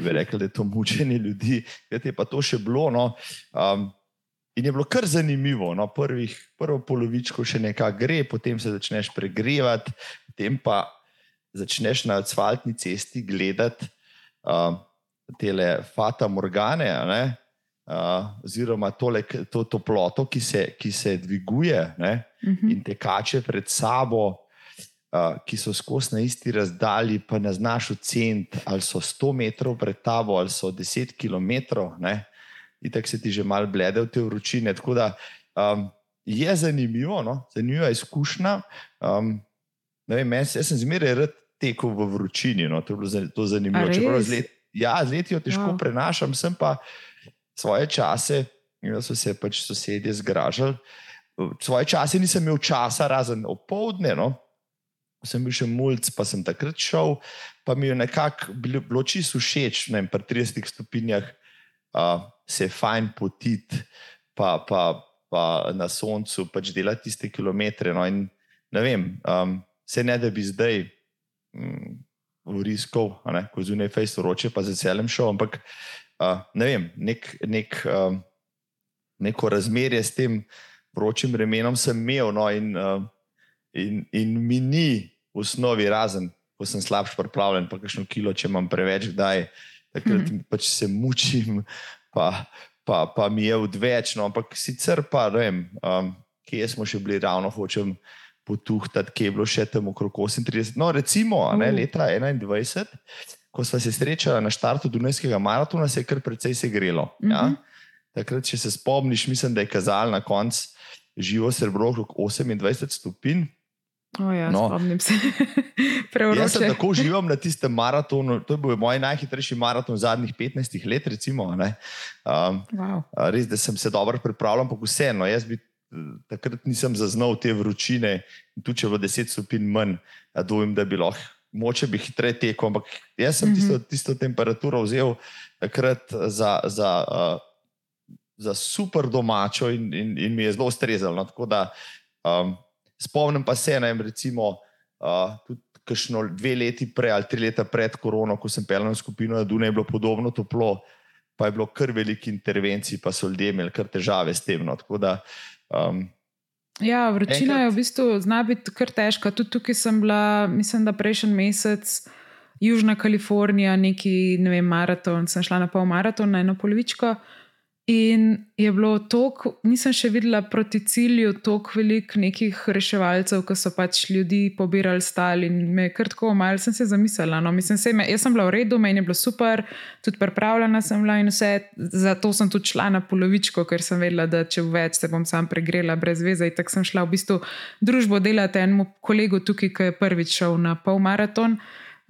bi rekel, da je to mučenje ljudi. Kaj je pa to še bilo? No? Um, in je bilo kar zanimivo. No? Prvih, prvo polovičko še nekaj gre, potem se začneš pregrevati, potem pa začneš na asfaltni cesti gledati uh, te fata morgane, ne, uh, oziroma tole, to toploto, ki se, ki se dviguje ne, Mhm. in tekače pred sabo. Uh, ki so skozi na isti razdalji, pa ne znaš oceniti, ali so 100 metrov pred tabo, ali so 10 km. In tako se ti že malo blede v te vročine. Tako da um, je zanimivo, no? zanimiva izkušnja. Um, vem, se- jaz sem zmeraj rad tekel v vročini. No? To je bilo to zanimivo. Čeprav z let, ja, z leti jo težko wow. prenašam, sem pa svoje čase, da so se pač sosedje zgražali. Svoje čase nisem imel časa, razen opoldne. No? Sem bil še mulj, pa sem takrat šel, pa mi je nekako bilo, čisto všeč, ne vem, pri 30 stopinjah uh, se fajn potiti, pa, pa, pa na soncu pač delati tiste kilometre. No, in ne vem, um, se ne da bi zdaj vriskal, a ne, ko zunaj fejs vroče, pa za celem šel, ampak uh, ne vem, nek, nek, um, neko razmerje s tem vročim vremenom sem imel. No, in, uh, in, in mi ni v osnovi razen, ko sem slabš pripravljen, pa kakšno kilo, če imam preveč, kdaj takrat mm -hmm. pač se mučim, pa, pa, pa mi je odvečno. Ampak sicer pa ne vem, um, kje smo še bili ravno hočem. Potuhtati, ki je bilo še tam okrog 38, no, recimo, ne, leta 21, ko smo se srečali na štartu Dunajskega maratona, se je kar precej segrelo. Mm -hmm. ja? Mhm. Takrat, če se spomniš, mislim, da je kazal na koncu živo srebro okrog 28 stopinj. Oh ja, no, spomnim se. jaz sem tako užival na tistem maratonu. To je bil moj najhitrejši maraton zadnjih 15 let. Recimo, um, wow. Res, da sem se dobro pripravljal, ampak vseeno, jaz bi takrat nisem zaznal te vročine. Tu če v 10 stopinj manj, dvomim, da bi lahko moče bi hitreje tekel. Ampak jaz sem tisto, mhm. tisto temperaturo vzel takrat za, za, uh, za super domačo in, in, in mi je zelo ustrezalo. No, um, spomnim pa se, najem, recimo, uh, tudi kakšno dve leti prej ali tri leta pred korono, ko sem pelil na skupino na Dunaj, je bilo podobno toplo, pa je bilo kar veliko intervencij, pa so ljudje imeli kar težave s tem. No, tako da. Um, Ja, vročina Enkrat. je v bistvu zna biti kar težka. Tudi tukaj sem bila, mislim, da prejšnji mesec, Južna Kalifornija, neki ne vem, maraton, sem šla na pol maraton, na eno polovičko. In je bilo tako, nisem še videla proti cilju, tako veliko nekih reševalcev, ki so pač ljudi pobirali stal in me je kar tako malo, sem se zamislila. No, mislim, se, jaz sem bila v redu, meni je bilo super, tudi pripravljena sem bila in vse, zato sem tudi šla na polovičko, ker sem vedela, da če več se bom sam pregrela brez veze. In tako sem šla v bistvu družbo delati enemu kolegu tukaj, ki je prvič šel na pol maraton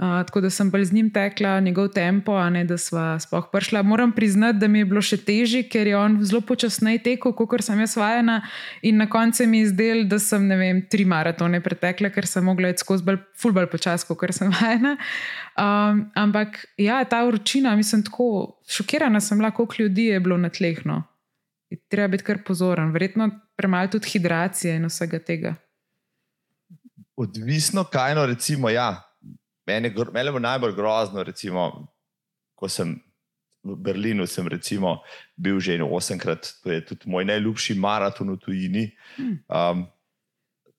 tako da sem bolj z njim tekla, njegov tempo, ne da sva sploh prišla. Moram priznati, da mi je bilo še težje, ker je on zelo počasneje tekel, kot sem jaz vajena. In na koncu mi je zdelo, da sem vem, tri maratone pretekla, ker sem mogla iti skozi bolj, fulbol počas, kot sem vajena. Um, ampak ja, ta vročina, mislim, tako šokirana sem bila, koliko ljudi je bilo na tleh. No. Treba biti kar pozoren, verjetno premalo tudi hidracije in vsega tega. Odvisno, kaj no, recimo, ja, Meni je bilo najbolj grozno, recimo, ko sem v Berlinu, sem recimo, bil že osemkrat, to je tudi moj najljubši maraton v tujini. Um,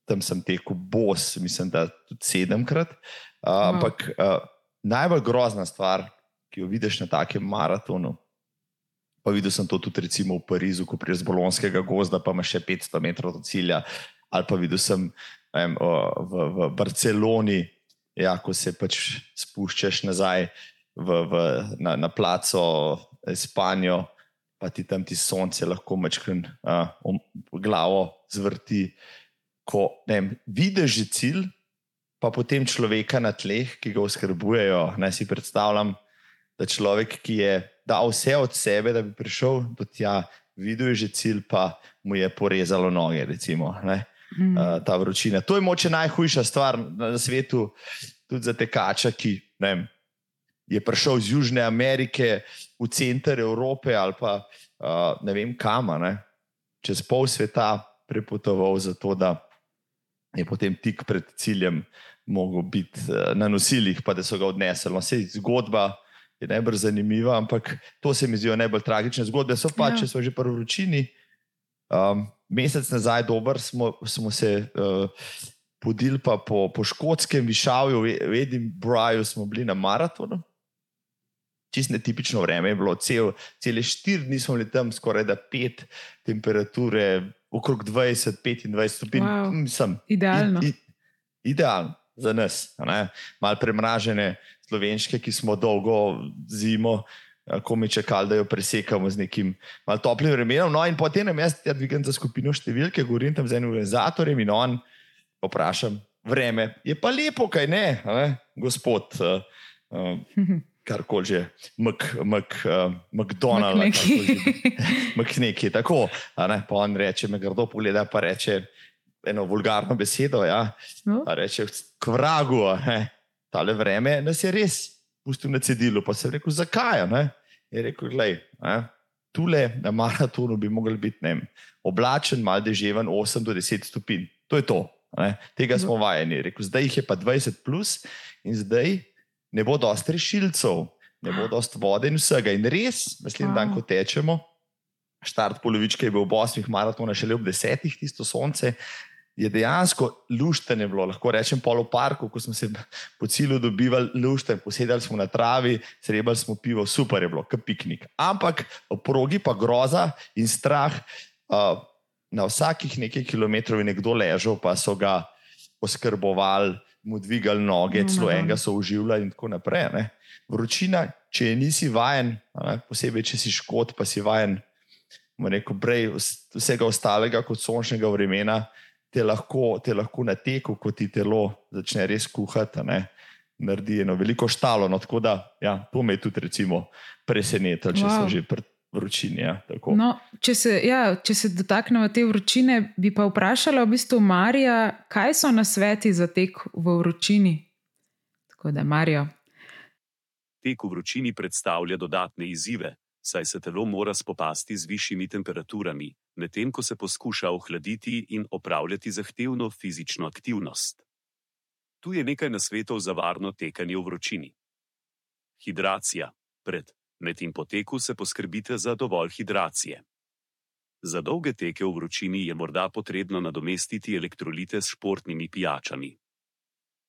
tam sem tekel bos, mislim, da tudi sedemkrat. Uh, ampak uh, najbolj grozna stvar, ki jo vidiš na takem maratonu, pa videl sem to tudi recimo v Parizu, ko prideš z Bolonskega gozda, pa imaš še 500 metrov do cilja, ali pa videl sem vem, v, v Barceloni ja, ko se pač spuščaš nazaj v, v, na, na placo Španijo, pa ti tam ti sonce lahko mečkren uh, um, glavo zvrti. Ko vem, vidiš že cilj, pa potem človeka na tleh, ki ga oskrbujejo. Naj si predstavljam, da človek, ki je dal vse od sebe, da bi prišel do tja, videl je že cilj, pa mu je porezalo noge. Recimo, mm. uh, ta vročina. To je moče najhujša stvar na svetu, tudi za tekača, ki vem, je prišel iz Južne Amerike v center Evrope ali pa uh, ne vem kam, ne, čez pol sveta prepotoval za to, da je potem tik pred ciljem mogel biti uh, na nosilih, pa da so ga odnesli. No, zgodba je najbolj zanimiva, ampak to se mi zdijo najbolj tragične zgodbe. So pa, ja. če so že prvo vročini. Um, mesec nazaj, dober, smo, smo se uh, podili po, po škotskem višavju, v Edinburghu smo bili na maratonu. Čisto netipično vreme je bilo, cel, cele štiri dni smo bili tam, skoraj da pet temperature, okrog 20-25 stopinj. Wow. Idealno. I, i, idealno za nas, malo premražene slovenške, ki smo dolgo zimo ko mi čakali, da jo presekamo z nekim malo toplim vremenom. No, in potem nam jaz ja dvigam za skupino številke, govorim tam z enim organizatorjem in on vprašam, vreme je pa lepo, kaj ne, ne? gospod. Uh, uh, Kar koli že, McDonald's. Mek neki, tako. Pa on reče, me grdo pogleda, pa reče eno vulgarno besedo. Ja. No. Reče, k vragu, tale vreme nas je res pustil na cedilu. Pa sem rekel, zakaj? Ne? Je rekel, gledaj, tukaj na maratonu bi mogli biti ne, oblačen, malo deževen, 8 do 10 stopinj. To je to. Ne? Tega smo vajeni. Rekel, zdaj jih je pa 20 plus in zdaj ne bo dosti rešilcev, ne bo dosti vode in vsega. In res, naslednji dan, ko tečemo, štart polovičke je bil ob 8 maratona, šele ob 10, tisto sonce. Je dejansko luštene bilo, lahko rečem, polo parku, ko smo se po cilju dobivali lušten, posedali smo na travi, srebali smo pivo, super je bilo, kot piknik. Ampak v progi pa groza in strah. Uh, na vsakih nekaj kilometrov je nekdo ležal, pa so ga oskrbovali, mu dvigali noge, celo no, enega so uživali in tako naprej. Ne. Vročina, če nisi vajen, ne, posebej če si škot, pa si vajen rekel, prej, vsega ostalega kot sončnega vremena, te lahko, te lahko na teku, ko ti telo začne res kuhati. Ne, naredi eno veliko štalo. No, tako da, ja, to me je tudi presenetilo, če wow. so že pred vročini. Ja, no, če, se, ja, če se dotaknemo te vročine, bi pa vprašala v bistvu Marija, kaj so na sveti za tek v vročini. Tako da, Marijo. Tek v vročini predstavlja dodatne izzive, saj se telo mora spopasti z višjimi temperaturami, medtem ko se poskuša ohladiti in opravljati zahtevno fizično aktivnost. Tu je nekaj nasvetov za varno tekanje v vročini. Hidracija. Pred, med in po teku se poskrbite za dovolj hidracije. Za dolge teke v vročini je morda potrebno nadomestiti elektrolite s športnimi pijačami.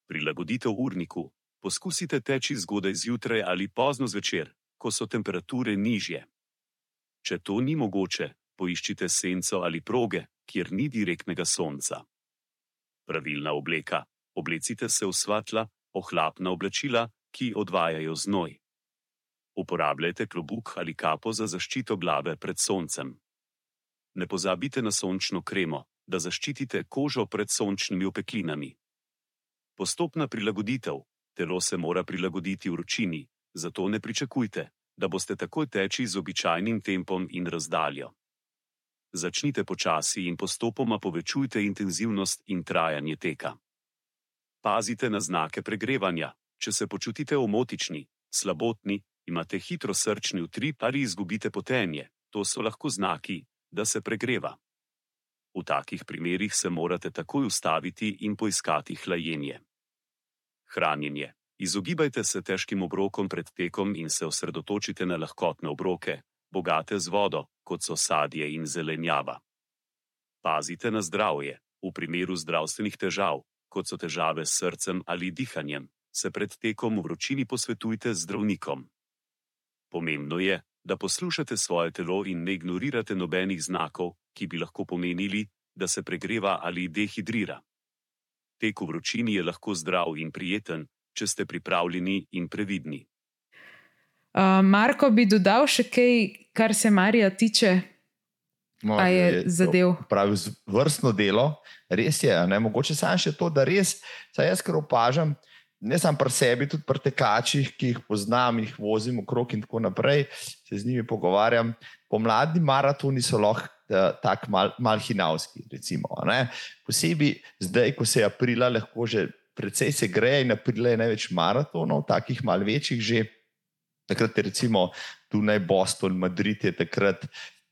Prilagoditev urniku. Poskusite teči zgodaj zjutraj ali pozno zvečer, ko so temperature nižje. Če to ni mogoče, poiščite senco ali proge, kjer ni direktnega sonca. Pravilna obleka: oblecite se v svetla, ohlapna oblačila, ki odvajajo znoj. Uporabljajte klobuk ali kapo za zaščito glave pred soncem. Ne pozabite na sončno kremo, da zaščitite kožo pred sončnimi opeklinami. Postopna prilagoditev: telo se mora prilagoditi vročini, zato ne pričakujte, da boste takoj teči z običajnim tempom in razdaljo. Začnite počasi in postopoma povečujte intenzivnost in trajanje teka. Pazite na znake pregrevanja, če se počutite omotični, slabotni, imate hitro srčni utrip ali izgubite potenje, to so lahko znaki, da se pregreva. V takih primerih se morate takoj ustaviti in poiskati hlajenje. Hranjenje. Izogibajte se težkim obrokom pred tekom in se osredotočite na lahkotne obroke, bogate z vodo, kot so sadje in zelenjava. Pazite na zdravje. V primeru zdravstvenih težav, kot so težave s srcem ali dihanjem, se pred tekom v vročini posvetujte z zdravnikom. Pomembno je, da poslušate svoje telo in ne ignorirate nobenih znakov, ki bi lahko pomenili, da se pregreva ali dehidrira. Tek v vročini je lahko zdrav in prijeten, če ste pripravljeni in previdni. Uh, Marko bi dodal še kaj, kar se Marija tiče. No, je, je zadev. Pravi, vrstno delo, res je. Ne? Mogoče samo še to, da res, saj jaz kar opažam, ne samo pri sebi, tudi pri tekačih, ki jih poznam, jih vozim okrog in tako naprej, se z njimi pogovarjam. Pomladni maratoni so lahko uh, tako mal, mal hinavski. Recimo, Posebej zdaj, ko se je aprila, lahko že precej se gre in aprila je največ maratonov, takih mal večjih že. Takrat je recimo Dunaj, Boston, Madrid, je takrat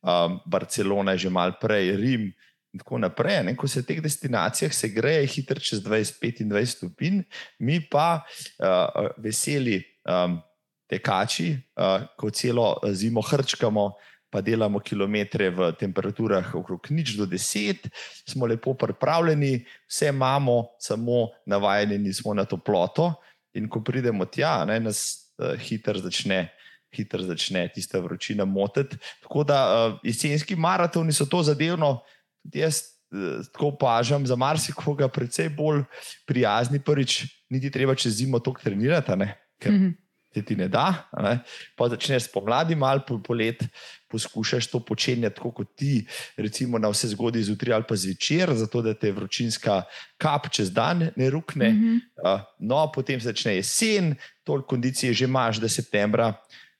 um, Barcelona, že mal prej, Rim in tako naprej. Ne? Ko se v teh destinacijah se gre, je hitro čez 25-25 stopinj, mi pa uh, veseli um, tekači, uh, ko celo zimo hrčkamo, pa delamo kilometre v temperaturah okrog nič do deset, smo lepo pripravljeni, vse imamo, samo navajeni nismo na toploto. In ko pridemo tja, ne, nas uh, hitro začne. Hitro začne tista vročina motiti. Tako da uh, jesenski maratoni so to zadevno, tudi jaz uh, tako opažam, za marsikoga precej bolj prijazni. Prvič, niti treba čez zimo to trenirati, ker mm -hmm. se ti ne da. Ne? Pa začneš spomladi, malo po, po let, poskušaš to početi tako kot ti, recimo na vse zgodaj zjutraj ali pa zvečer, zato da te vročinska kap čez dan ne rukne. Mm -hmm. uh, no, potem začne jesen, toliko kondicije že imaš, da septembra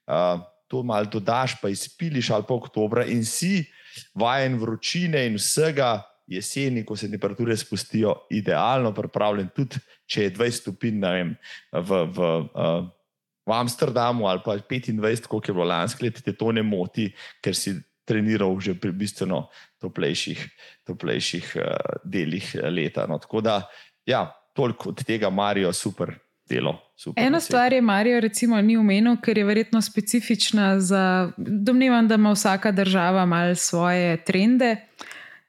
uh, to malo dodaš, pa izpiliš ali pa oktobra in si vajen vročine in vsega. Jeseni, ko se temperature spustijo, idealno pripravljen, tudi če je 20 stopinj v, v uh, v Amsterdamu ali pa 25, kot je bilo lansko leto, te to ne moti, ker si treniral že pri bistveno toplejših, toplejših uh, delih eh, leta. No, tako da, ja, toliko od tega, Marijo, super. delo. Super, deset. stvar je, Marijo, recimo, ni omenil, ker je verjetno specifična za. Domnevam, da ima vsaka država malo svoje trende.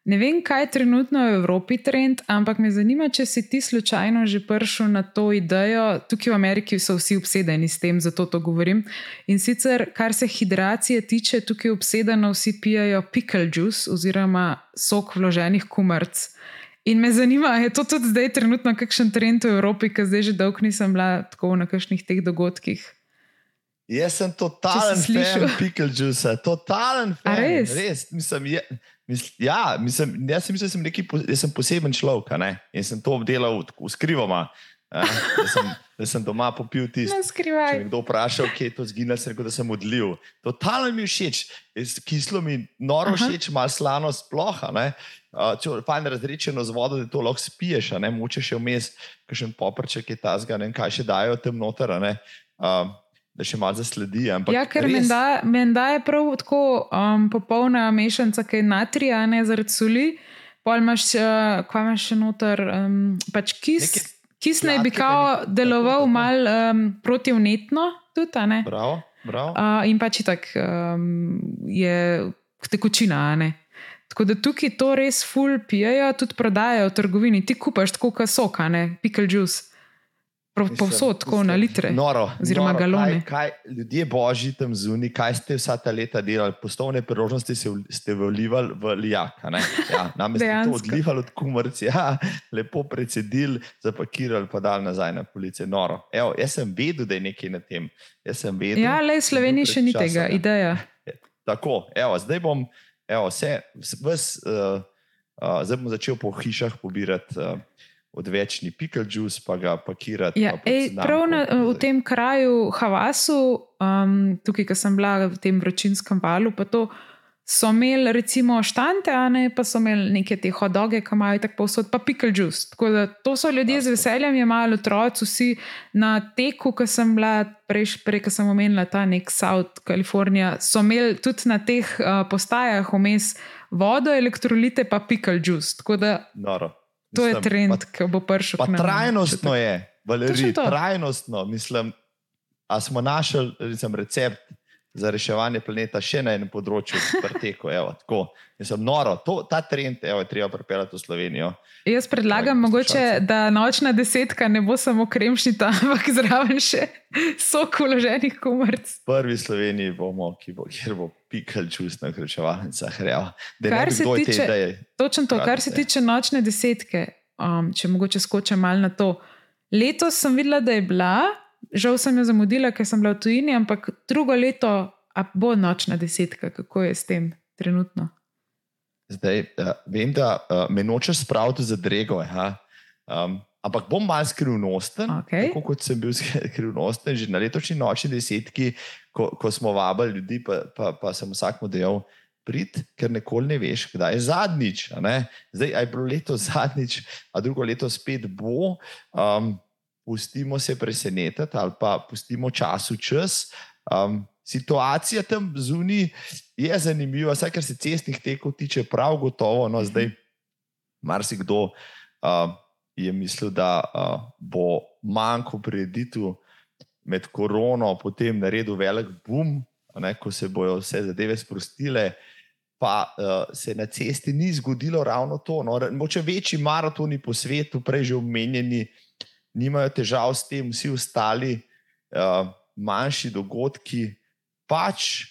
Ne vem, kaj je trenutno v Evropi trend, ampak me zanima, če si ti slučajno že prišel na to idejo. Tukaj v Ameriki so vsi obsedeni s tem, zato to govorim. In sicer, kar se hidracije tiče, tukaj obsedeno vsi pijajo pickle juice oziroma sok vloženih kumrc. In me zanima, je to tudi zdaj trenutno kakšen trend v Evropi, ker zdaj že dolgo nisem bila tako na kakšnih teh dogodkih. Jaz sem totalen fan pickle juice, totalen A fan. res? res mislim, je, misl, ja, mislim, jaz sem mislil, da sem, neki, jaz sem poseben človek in sem to obdelal skrivoma. a, Da sem, da sem doma popil tisto. Če me kdo vpraša, kje je to zginilo, sem rekel, da sem odlil. Totalno mi je všeč, kislo mi noro Aha. všeč, malo slano sploh. Uh, če je fajn razrečeno z vodo, da to lahko spiješ, a ne moče še vmes, kakšen poprček je ta zga, ne vem, kaj še dajo tam noter. Uh, da še malo zasledi. Ja, ker res- menda, menda je prav tako um, popolna mešanica, ki je natrija, ne zaradi soli. Pol imaš, uh, kaj imaš še noter, um, pač kis. Neke Kis naj bi kao deloval tako, tako. mal um, protivnetno, tudi, ne? Bravo, bravo. Uh, in pač tako um, je tekočina. ne. Tako da tukaj to res ful pijejo, tudi prodajajo v trgovini. Ti kupaš tako, kot sok, a ne pickle juice. Povsod, tako na litre. Noro, oziroma noro, galone. Kaj, kaj, ljudje božji tam zunaj, kaj ste vsa ta leta delali, poslovne priložnosti se ste vlivali v lijak. ne? Ja, nam ste to odlivali od kumrc, ja, lepo predsedili, zapakirali, pa dali nazaj na police. Noro. Evo, jaz sem vedel, da je nekaj na tem. Jaz sem vedel. Ja, le v Sloveniji še ni pred tega, časom, ja. ideja. Tako, evo, zdaj bom, evo, vse, ves, uh, uh, zdaj bom začel po hišah pobirati uh, odvečni juice, pa ga pakirati. Ja, ej, prav na, v tem kraju Havasu, um, tukaj, ko sem bila v tem vročinskem valu, pa to so imeli recimo štante, a ne pa so imeli neke te hodoge, ki imajo tako povsod, pa pickle juice. Tako da to so ljudje z veseljem jemali, otroci, vsi na teku, ko sem bila prej, prej ko sem omenila ta nek South California, so imeli tudi na teh uh, postajah vmes vodo, elektrolite, pa pickle juice. Tako da Noro. To je Mislim, trend, ki bo prišel. Pa, trajnostno je, Valerij, trajnostno. Mislim, a smo našli recimo, recept za reševanje planeta še na enem področju, preteku. Evo, tako. Mislim, noro, to, ta trend evo, je treba pripeljati v Slovenijo. Jaz predlagam, Dragi mogoče, da nočna desetka ne bo samo kremšnita, ampak zraven še sok uloženih kumrc. Prvi Sloveniji bomo, ki bo, kjer bo pikal čust na evo. Ne Kar se tiče-. Točno to, kar se tiče nočne desetke, um, če mogoče skočim malo na to. Letos sem videla, da je bila, žal sem jo zamudila, ker sem bila v tujini, ampak drugo leto a bo nočna desetka, kako je s tem trenutno. Zdaj, uh, vem, da uh, me nočeš spraviti za drego. ja. Um, ampak bom malo skrivnosten, Okej. tako kot sem bil skrivnosten že na letošnji nočni desetki, ko, ko smo vabili ljudi, pa, pa, pa sem vsakmu dejal. Prid, ker nikoli ne veš, kdaj je zadnjič. Zdaj, aj bilo leto zadnjič, a drugo leto spet bo. Um, pustimo se presenetiti, ali pa pustimo času čas. Um, situacija tam zunaj je zanimiva, vsaj kar se cestnih tekov tiče, prav gotovo. No, zdaj, marsikdo uh, je mislil, da uh, bo manjko prireditev med korono, potem naredil velik boom, ne, ko se bodo vse zadeve sprostile. Pa uh, se na cesti ni zgodilo ravno to. No, mogoče večji maratoni po svetu, prej že omenjeni, nimajo težav s tem, vsi ostali uh, manjši dogodki, pač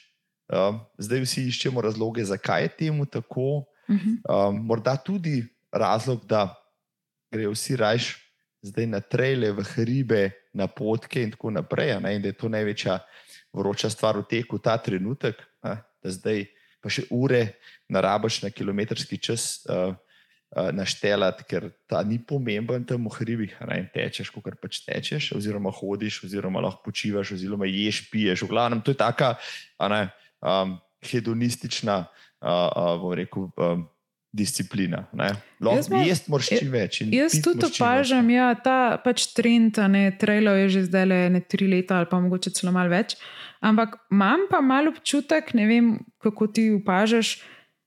uh, zdaj vsi iščemo razloge, zakaj je temu tako. Mhm. Um, morda tudi razlog, da grejo vsi rajš zdaj na trele, v hribe, na potke in tako naprej. Ne, in da je to največja vroča stvar v teku ta trenutek, a, da zdaj pa še ure narabaš na kilometrski čas. Uh, Naštelati, ker ta ni pomemben tam v hribih, ne in tečeš, kot pač tečeš, oziroma hodiš, oziroma lahko počivaš, oziroma ješ, piješ. V glavnem, to je taka a ne, um, hedonistična, uh, uh, bom rekel, um, disciplina. ne. Jaz moraš čim več. Jaz tudi opažam, ja, ta pač trend, ne trailov je že zdaj le ne tri leta ali pa mogoče celo malo več. Ampak imam pa malo občutek, ne vem, kako ti opažaš,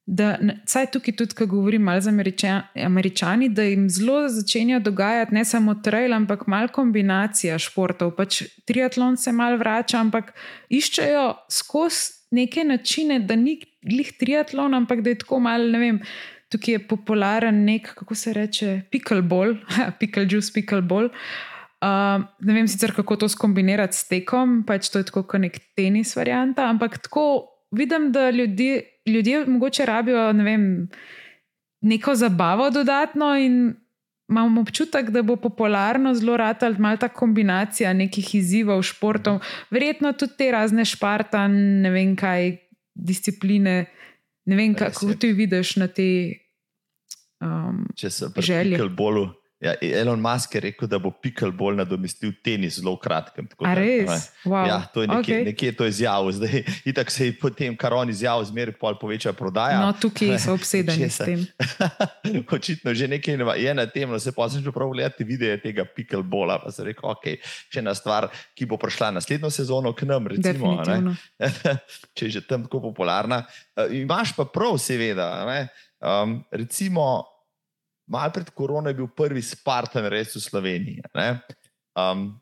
da, saj tukaj tudi, ko govorim malo z američani, američani, da jim zelo začenja dogajati ne samo trail, ampak malo kombinacija športov. Pač triatlon se malo vrača, ampak iščejo skozi neke načine, da ni glih triatlon, ampak da je tako malo, ne vem. Tukaj je popularen nek, kako se reče, pickleball, picklejuice, pickleball. Uh, ne vem sicer, kako to skombinirati s tekom, pač to je tako kot nek tenis varianta, ampak tako vidim, da ljudje, ljudje mogoče rabijo ne vem, neko zabavo dodatno in imam občutek, da bo popularno zelo rad ali malo ta kombinacija nekih izzivov, športov, verjetno tudi te razne špartan, ne vem kaj, discipline. Ne vem, kako ti vidiš na te um, želje. Če se bolj Ja, Elon Musk je rekel, da bo pickleball nadomestil tenis zelo kratkem. Da, res? Wow. Ja, to je nekje, okay. nekje to izjavil. Zdaj, itak se je potem, kar on izjavil, zmeraj pol poveča prodaja. No, tukaj so obsedeni s tem. Očitno že nekaj je na tem, no se pa sem že prav gledati videe tega pickleballa. Pa sem rekel, ok, še ena stvar, ki bo prišla naslednjo sezono k nam, recimo, če je že tam tako popularna. Uh, imaš pa prav, seveda. Um, recimo, Mal pred korono je bil prvi Spartan res v Sloveniji. Um,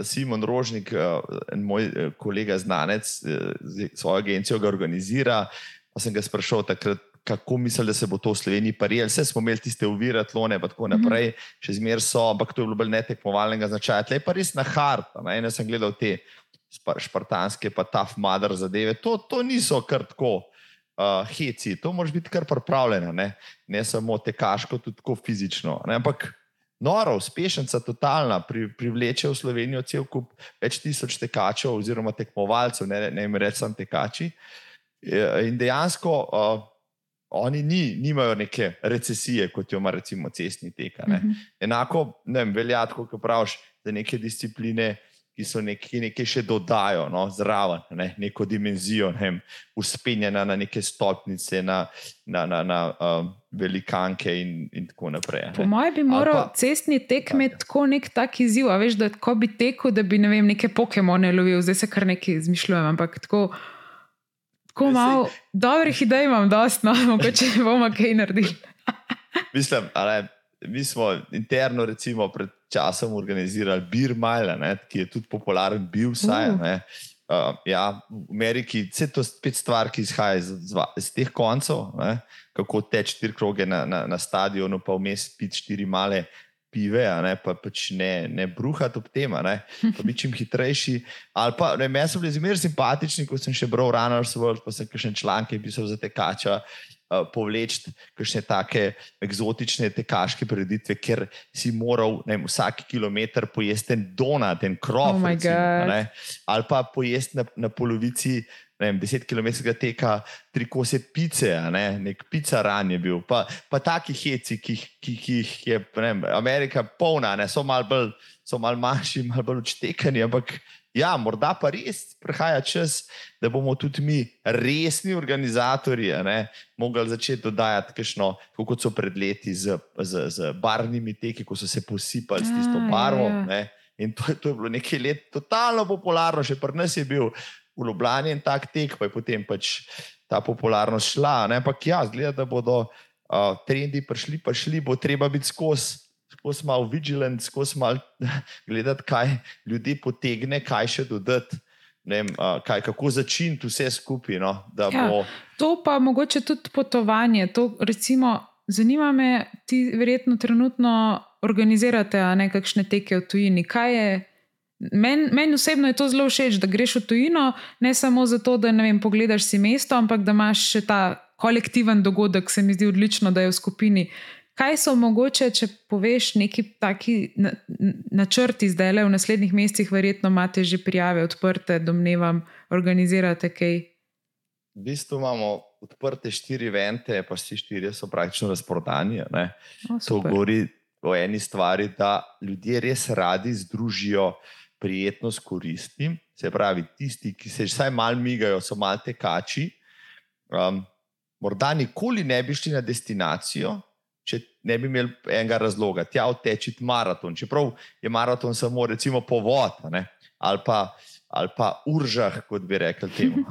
Simon Rožnik, uh, moj uh, kolega znanec, uh, svojo agencijo ga organizira. Pa sem ga sprašal takrat, kako misli, da se bo to v Sloveniji parijel. Vse smo imeli tiste uvire, tlone in tako naprej, mm -hmm. še zmeraj so, ampak to je bilo bolj netekmovalnega značaja. Tle je pa res na hard. Jaz sem gledal te špartanske, pa tough mother zadeve. To, to niso kar tako uh, heci, to moraš biti kar pripravljena, ne, ne samo tekaško, tudi tako fizično. Ne, ampak noro, uspešnica, totalna, pri, privleče v Slovenijo cel kup več tisoč tekačev, oziroma tekmovalcev, ne, ne jim rečem tekači. In dejansko uh, oni ni, nimajo neke recesije, kot jo ima recimo cestni tek. Mm -hmm. Enako ne vem, velja, kot praviš, za neke discipline so nekaj, nekaj še dodajo no, zraven, ne, neko dimenzijo, ne, uspenjena na neke stopnice, na, na, na, na um, velikanke in, in tako naprej. Ne. Po mojem bi moral pa, cestni tek imeti tako nek tak izziv, veš, da ko bi tekel, da bi ne vem, neke Pokemone lovil, zdaj se kar nekaj izmišljujem, ampak tako. Tako malo dobrih idej imam, da no, mogoče bomo kaj naredili. Mislim, ali mi smo interno, recimo, pred časom organizirali Beer Mile, ki je tudi popularen bil, vsaj. Uh. Uh, ja, v Ameriki je to spet stvar, ki izhaja iz, iz teh koncev, ne? kako teč štiri kroge na, na, na stadionu, pa vmes piti štiri male pive, ne? pa pač ne, ne bruhati ob tem, pa biti čim hitrejši. Ali pa, ne, meni so bili zmeraj simpatični, ko sem še bral Runners World, pa sem še članke pisal za te Eh, povleči kakšne take eksotične tekaške preditve, ker si moral vem, vsak kilometr pojesti en donat, en krov. Oh ali pa pojesti na, na polovici. Vem, 10 km teka, tri kose pice, ne? nek pica ran je bil, pa, pa taki heci, ki, ki, ki jih je vem, Amerika polna, ne? so malo mal manjši, malo bolj odštekani, ampak Ja, morda pa res prihaja čas, da bomo tudi mi, resni organizatori, mogli začeti dodajati kajšno, kot so pred leti z, z, z barvnimi teki, ko so se posipali s tisto barvo. Ja. In to, to je bilo nekaj let totalno popularno, še pri nas je bil v Ljubljani in tak tek, pa je potem pač ta popularnost šla. Ampak ja, zgleda, da bodo uh, trendi prišli, pa šli, bo treba biti skozi skozi malo vigilant, skozi malo gledati, kaj ljudi potegne, kaj še dodati. Vem, kaj, kako začeti vse skupaj. No, ja, bo... To pa mogoče tudi potovanje. To, recimo, zanima me, ti verjetno trenutno organizirate nekakšne teke v tujini. Meni men osebno je to zelo všeč, da greš v tujino, ne samo zato, da vem, pogledaš si mesto, ampak da imaš še ta kolektiven dogodek, se mi zdi odlično, da je v skupini. Kaj so mogoče, če poveš neki taki načrti zdaj le v naslednjih mesecih, verjetno imate že prijave odprte, domnevam, organizirate kaj? V bistvu imamo odprte štiri vente, pa vsi štiri so praktično razprodani. O, to govori o eni stvari, da ljudje res radi združijo prijetnost koristi. Se pravi, tisti, ki se vsaj malo migajo, so malo tekači. Um, morda nikoli ne bi šli na destinacijo, ne bi imeli enega razloga, tja odtečiti maraton. Čeprav je maraton samo recimo povod ali pa, ali pa uržah, kot bi rekli temu.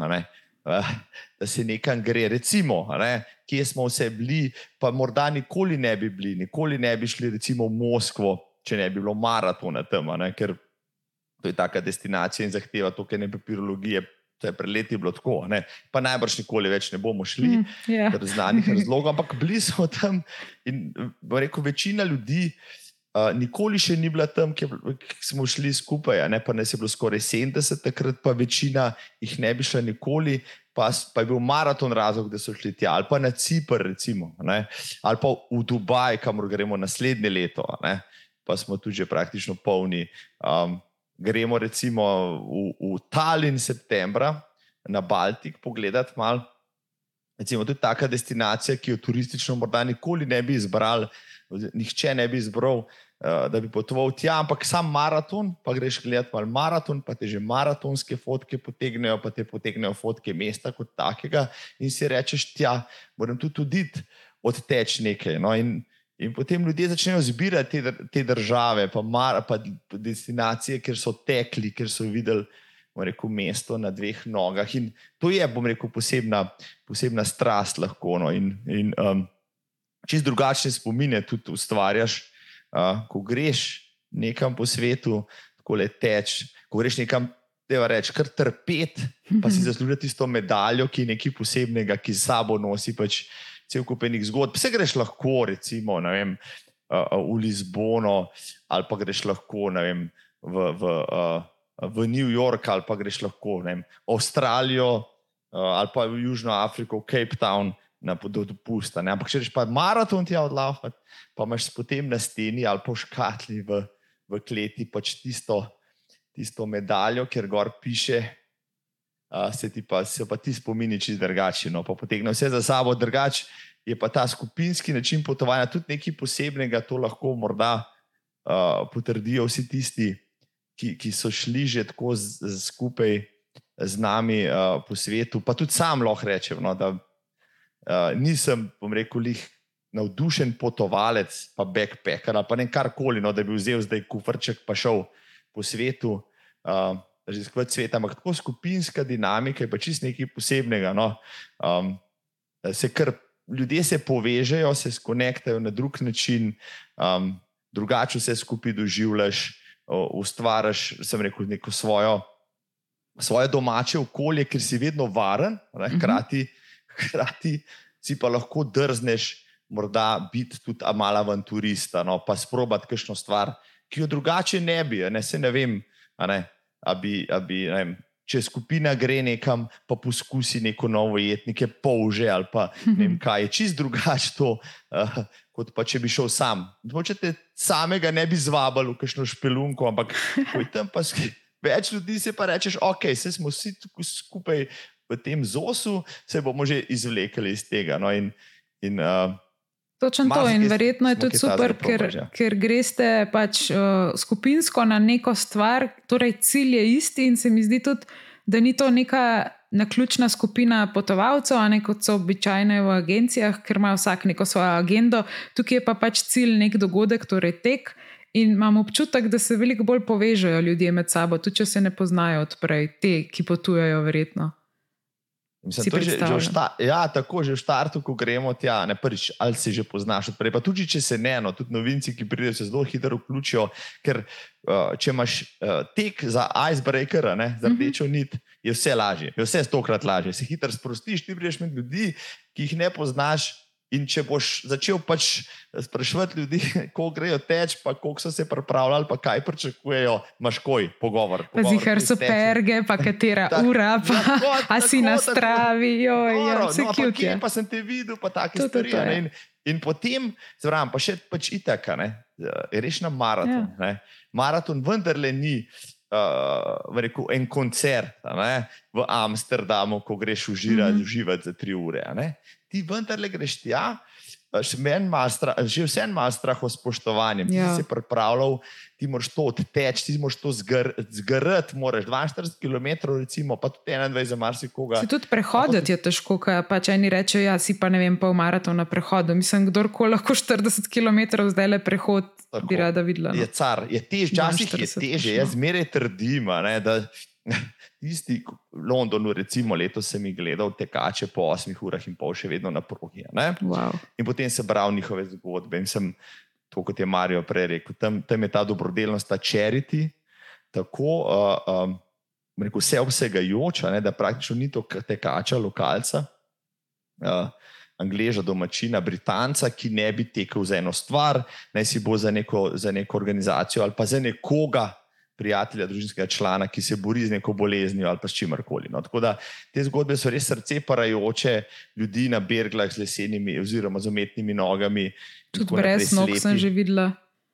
Da se nekam gre, recimo, ne, kje smo vse bili, pa morda nikoli ne bi bili, nikoli ne bi šli recimo v Moskvo, če ne bi bilo maratona tam, ne, ker to je taka destinacija in zahteva toliko ne papirologije. To je pred leti bilo tako, ne? pa najbrž nikoli več ne bomo šli, Mm, ja. iz znanih razlogov, ampak bili smo tam in rekel, večina ljudi uh, nikoli še ni bila tam, ki smo šli skupaj, ne pa nas je bilo skoraj 70, takrat pa večina jih ne bi šla nikoli. Pa, pa je bil maraton razlog, da so šli tja, ali pa na Cipr, recimo, ne, ali pa v Dubaj, kamor gremo naslednje leto, ne, pa smo tudi že praktično polni. Um, gremo recimo v, v Tallinn septembra na Baltik pogledati malo. Recimo, to je taka destinacija, ki jo turistično morda nikoli ne bi izbral, nihče ne bi izbral, uh, da bi potoval tja, ampak sam maraton, pa greš gledati malo maraton, pa te že maratonske fotke potegnejo, pa te potegnejo fotke mesta kot takega in si rečeš, tja, moram tudi oditi, odteč nekaj. No, in, in potem ljudje začnejo zbirati te, te države, pa, mar, pa destinacije, kjer so tekli, kjer so videli. Rekel, mesto na dveh nogah. In to je, bom rekel, posebna, posebna strast, lahko. No, in, in um, čist drugačne spomine tudi ustvarjaš, uh, ko greš nekam po svetu, tako le teč, ko greš nekam, da reč, kar trpet, pa si zasluži tisto medaljo, ki je nekaj posebnega, ki s sabo nosi pač cel kup enih zgodb. Vse greš lahko, recimo, vem, v Lizbono, ali pa greš lahko vem, v, v, v New York, ali pa greš lahko v Avstralijo, ali pa v Južno Afriko, v Cape Town. Na do dopusta. Ne? Ampak, če rečeš, pa maraton ti je odlaufen, pa imaš potem na steni ali v škatli v, v kleti pač tisto, tisto medaljo, ker gor piše, uh, se ti pa, se pa ti spomini čist drugače. No? Pa potegne vse za sabo drugače. Je pa ta skupinski način potovanja tudi nekaj posebnega, to lahko morda uh, potrdijo vsi tisti, ki, ki so šli že tako z, z, skupaj z nami uh, po svetu. Pa tudi sam lahko rečem, no, da uh, nisem, bom rekel, lih navdušen potovalec, pa backpacker ali pa ne karkoli, no, da bi vzel zdaj kufrček pa šel po svetu. Uh, Raziskati svet, ampak tako skupinska dinamika je pa čist nekaj posebnega. No. Um, se kar ljudje se povežejo, se skonektajo na drug način, um, drugače vse skupaj doživljaš, ustvariš, sem rekel, neko svojo, svoje domače okolje, ker si vedno varen, ne, Mhm. hkrati, hkrati si pa lahko drzneš, morda biti tudi malo avanturista, no, pa sprobati kakšno stvar, ki jo drugače ne bi, ne se ne vem. Ne, a bi, a bi, ne vem, če skupina gre nekam, pa poskusi neko novo jed, neke polže ali pa ne vem kaj, je čist drugače to, uh, kot pa če bi šel sam. Moče te samega ne bi zvabili v kakšno špelunko, ampak tam pa več ljudi, se pa rečeš, ok, se smo vsi skupaj v tem zosu, se bomo že izvlekli iz tega. No, in, in, uh, Točno to Malo in verjetno je tudi super, ker, ker greste pač uh, skupinsko na neko stvar, torej cilj je isti in se mi zdi tudi, da ni to neka naključna skupina potovalcev, a ne kot so običajne v agencijah, ker ima vsak neko svojo agendo, tukaj je pa pač cilj nek dogodek, torej tek. In imam občutek, da se veliko bolj povežejo ljudje med sabo, tudi če se ne poznajo odprej, te, ki potujejo, verjetno. Mislim, Si to že, že predstavljam. šta, ja, tako že v štartu, ko gremo tja, ne prvič, ali si že poznaš odprej. Pa tudi, če se ne, no, tudi novinci, ki pridejo, se zelo hitro vključijo, ker uh, če imaš uh, tek za icebreaker, ne, za Mhm. rdečo nit, je vse lažje, je vse stokrat lažje. Se hitro sprostiš, ti prideš med ljudi, ki jih ne poznaš. In če boš začel pač spraševati ljudi, kako grejo teč, pa kako so se pripravljali, pa kaj pričakujejo, imaš koj pogovor. Pa zihar so perge, pa katera Tak- ura, pa Tako, a si tako, na tako. stravi, joj, ja, vse no, pa kje je. Pa sem te videl, pa take To, to, stvari. to, ja. In, in potem, zraven, pa še pač itaka, ne, je reš na maraton. Ja. Ne. Maraton vendarle ni. Uh, rekel, en koncert ne, v Amsterdamu, ko greš uživati, Mhm. mm -hmm. uživati za tri ure. ne. Ti vendarle greš tja, še meni ima strah, že vse ima strah o spoštovanju. Ti Ja. si se pripravljal, ti moraš to odteč, ti moraš to zgr, zgrati, moraš 42 km, recimo, pa tudi 21 za marsikoga. Se tudi prehoditi je težko, kaj pač eni rečejo, ja, si pa ne vem, pol maraton na prehodu. Mislim, kdorkoli lahko 40 km zdaj le prehod, Tako. bi rada videla. No. je car, je tež, včasih je 42 teže. Jaz zmeraj trdim, ne, da tisti v Londonu, recimo letos sem jih gledal, tekače po 8 urah in pol, še vedno na progi. Wow. In potem sem bral njihove zgodbe in sem, to, kot je Marijo prej rekel, tam, tam je ta dobrodelnost, ta charity, tako uh, um, rekel, vse obsegajoča, ne, da praktično ni to tekača, lokalca. Uh, Angleža, domačina, Britanca, ki ne bi tekel za eno stvar, naj si bo za neko, za neko organizacijo ali pa za nekoga, prijatelja, družinskega člana, ki se bori z neko boleznijo ali pa s čimarkoli. No. Tako da te zgodbe so res srce parajoče, ljudi na berglah z lesenimi oziroma z umetnimi nogami. Tudi brez nog sem že videla.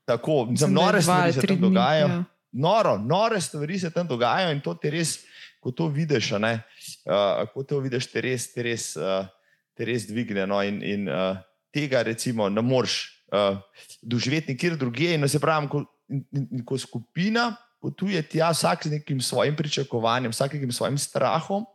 Tako, za nore stvari se tam dogajajo. Ja. Noro, nore stvari se tam dogajajo in to ti res, ko to vidiš, uh, ko to vidiš, te res, te res, uh, te res dvigne. No, in, in uh, tega, recimo, ne moreš uh, doživeti nikjer drugje. In, se pravi, ko, in, in, in ko skupina potuje tja, vsak z nekim svojim pričakovanjem, vsakim svojim strahom.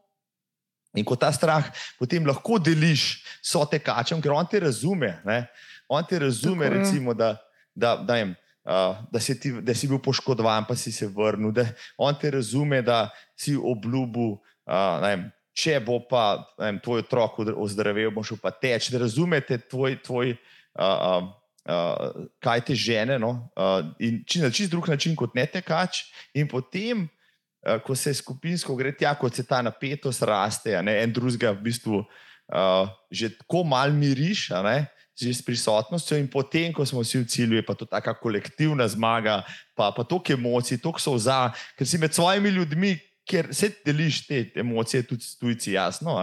In ko ta strah potem lahko deliš s tekačem, ker on te razume. Ne? On te razume, Tako, recimo, da, da, da, jem, uh, da, si ti, da si bil poškodovan, pa si se vrnil. Da, on te razume, da si obljubil, uh, če bo pa vem, tvoj otrok ozdravel, boš pa teč. Da razumete tvoj. tvoj uh, uh, uh, kaj te žene, no? uh, in če na čist drug način kot ne tekač. In potem, uh, ko se skupinsko gre tja, kot se ta napetost raste, ne? en drugega v bistvu uh, že tako mal miriš. Že s prisotnostjo, in potem, ko smo vsi v cilju, je pa to tako kolektivna zmaga, pa, pa toliko emocij, toliko so za, ker si med svojimi ljudmi, ker se deliš te emocije, tudi tujci, jasno,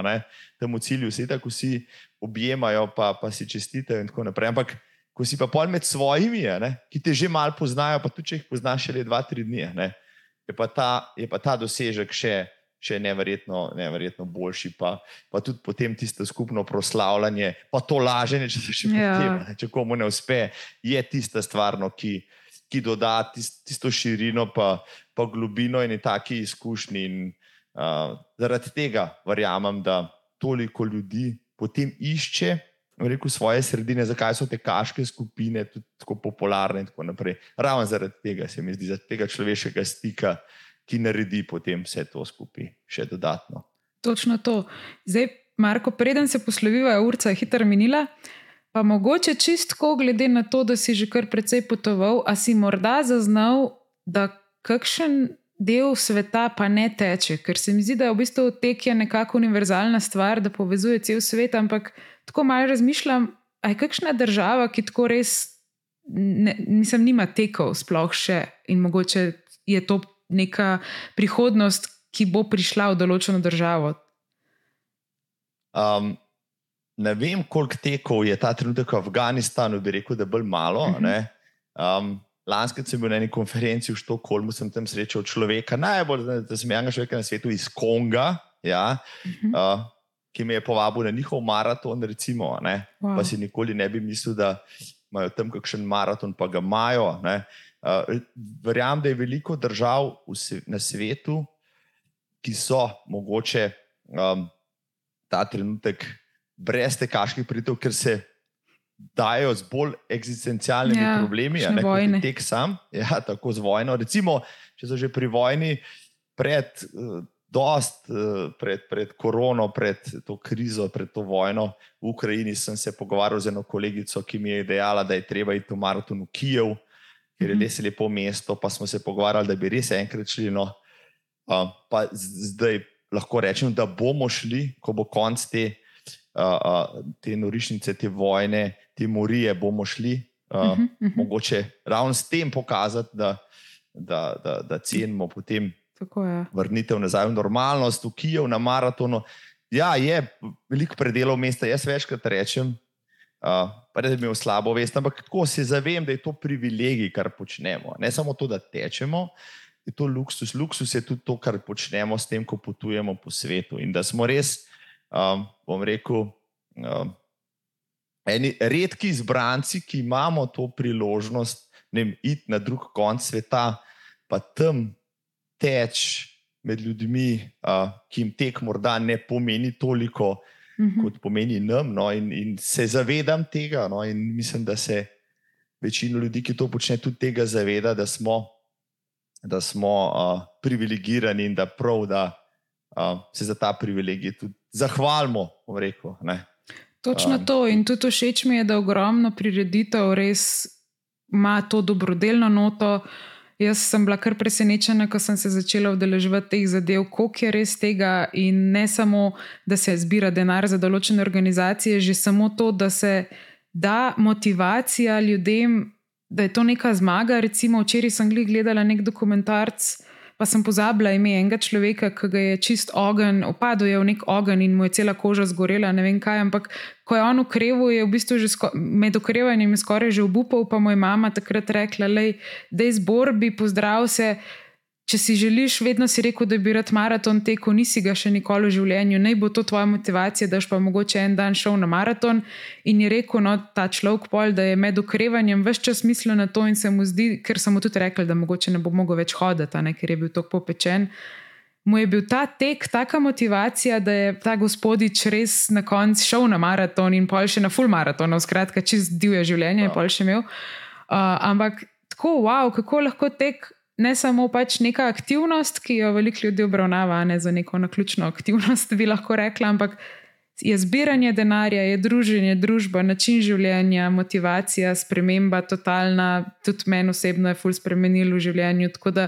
temu cilju, vse tako si objemajo, pa, pa si čestitajo in tako naprej. Ampak ko si pa pol med svojimi, ne, ki te že malo poznajo, pa tudi če jih poznaš le dva, tri dni, ne, je, pa ta, je pa ta dosežek še, še neverjetno, neverjetno boljši. Pa, pa tudi potem tisto skupno proslavljanje, pa to laženje, če se še ja. potem, če komu ne uspe, je tista stvar, no, ki, ki doda tisto širino, pa, pa globino in taki izkušnji. In, uh, zaradi tega verjamem, da toliko ljudi potem išče rekel, svoje sredine, zakaj so te kaške skupine tako popularne. In tako naprej. Ravno zaradi tega se mi zdi, da tega človeškega stika, ki naredi potem vse to skupaj, še dodatno. Točno to. Zdaj, Marko, preden se posloviva, je urca hitro minila. Pa mogoče čistko, glede na to, da si že kar precej potoval, a si morda zaznal, da kakšen del sveta pa ne teče, ker se mi zdi, da je v bistvu tek je nekako univerzalna stvar, da povezuje cel svet, ampak tako malo razmišljam, aj kakšna država, ki tako res, ne, nisem nima tekov, sploh še in mogoče je to neka prihodnost, ki bo prišla v določeno državo. Um, ne vem, koliko tekov je ta trenutek v Afganistanu, bi rekel, da je bolj malo. Uh -huh. um, Lansko sem bil na eni konferenci v Štokholmu, sem tam srečal človeka, najbolj znanega človeka na svetu iz Konga. Ja, uh -huh. uh, ki me je povabil na njihov maraton, recimo, wow. pa si nikoli ne bi mislil, da imajo tam kakšen maraton, pa ga imajo. Uh, verjamem, da je veliko držav na svetu, ki so mogoče um, ta trenutek brez tekaških pridov, ker se dajo z bolj eksistencialnimi ja, problemi, ne kot tek sam, ja, tako z vojno. Recimo, če so že pri vojni pred. Uh, dost uh, pred, pred korono, pred to krizo, pred to vojno v Ukrajini, sem se pogovarjal z eno kolegico, ki mi je dejala, da je treba iti v maraton v Kijev, ker je mhm. res lepo mesto. Pa smo se pogovarjali, da bi res enkrat šli. No. Uh, pa zdaj lahko rečem, da bomo šli, ko bo konc te, uh, te norišnice, te vojne, te morije, bomo šli. Uh, uh -huh, uh -huh. Mogoče ravno s tem pokazati, da, da, da, da cenimo potem vrnitev nazaj v normalnost, v Kijev na maratonu. Ja, je veliko predelov mesta, jaz večkrat rečem, uh, pa da bi imel slabo vest, ampak tako se zavem, da je to privilegij, kar počnemo. Ne samo to, da tečemo, je to luksus. Luksus je tudi to, kar počnemo s tem, ko potujemo po svetu. In da smo res, um, bom rekel, um, eni redki izbranci, ki imamo to priložnost, da iti na drug konc sveta, pa tam teč med ljudmi, uh, ki jim tek morda ne pomeni toliko, uh mhm. -huh. kot pomeni nam. No, in, in se zavedam tega, no, in mislim, da se večina ljudi, ki to počne, tudi tega zaveda, da smo, da smo uh, privilegirani in da prav, da uh, se za ta privilegij tudi zahvalimo. Rekel, Točno um, to in tudi všeč mi je, da ogromno prireditev res ima to dobrodelno noto. Jaz sem bila kar presenečena, ko sem se začela udeleževati teh zadev, koliko je res tega. In ne samo, da se zbira denar za določene organizacije, že samo to, da se da motivacija ljudem, da je to neka zmaga. Recimo, včeraj sem gledala nek dokumentarc pa sem pozabila ime enega človeka, ki ga je čist ogen, opadel je v nek ogen in mu je cela koža zgorela, ne vem kaj. Ampak ko je on ukreval, je v bistvu že med ukrevanjem skoraj že obupal, pa mu je mama takrat rekla: da je zbor, bi pozdrav se če si želiš, vedno si rekel, da bi rad maraton tekel, nisi ga še nikoli v življenju, naj bo to tvoja motivacija, da boš pa mogoče en dan šel na maraton. In je rekel, no, ta človek pol, da je med ukrevanjem vse čas mislil na to in se mu zdi, ker sem mu tudi rekel, da mogoče ne bo mogel več hoditi, ne, ker je bil tako popečen. Mu je bil ta tek, taka motivacija, da je ta gospodič res na koncu šel na maraton in pol še na full maraton, skratka, čist divje življenje je pol še imel. Uh, ampak tako, wow, kako lahko tek ne samo pač neka aktivnost, ki jo veliko ljudi obravnava ne za neko naključno aktivnost, bi lahko rekla, ampak je zbiranje denarja, je druženje, družba, način življenja, motivacija, sprememba, totalna, tudi meni osebno je ful spremenilo v življenju. Tako da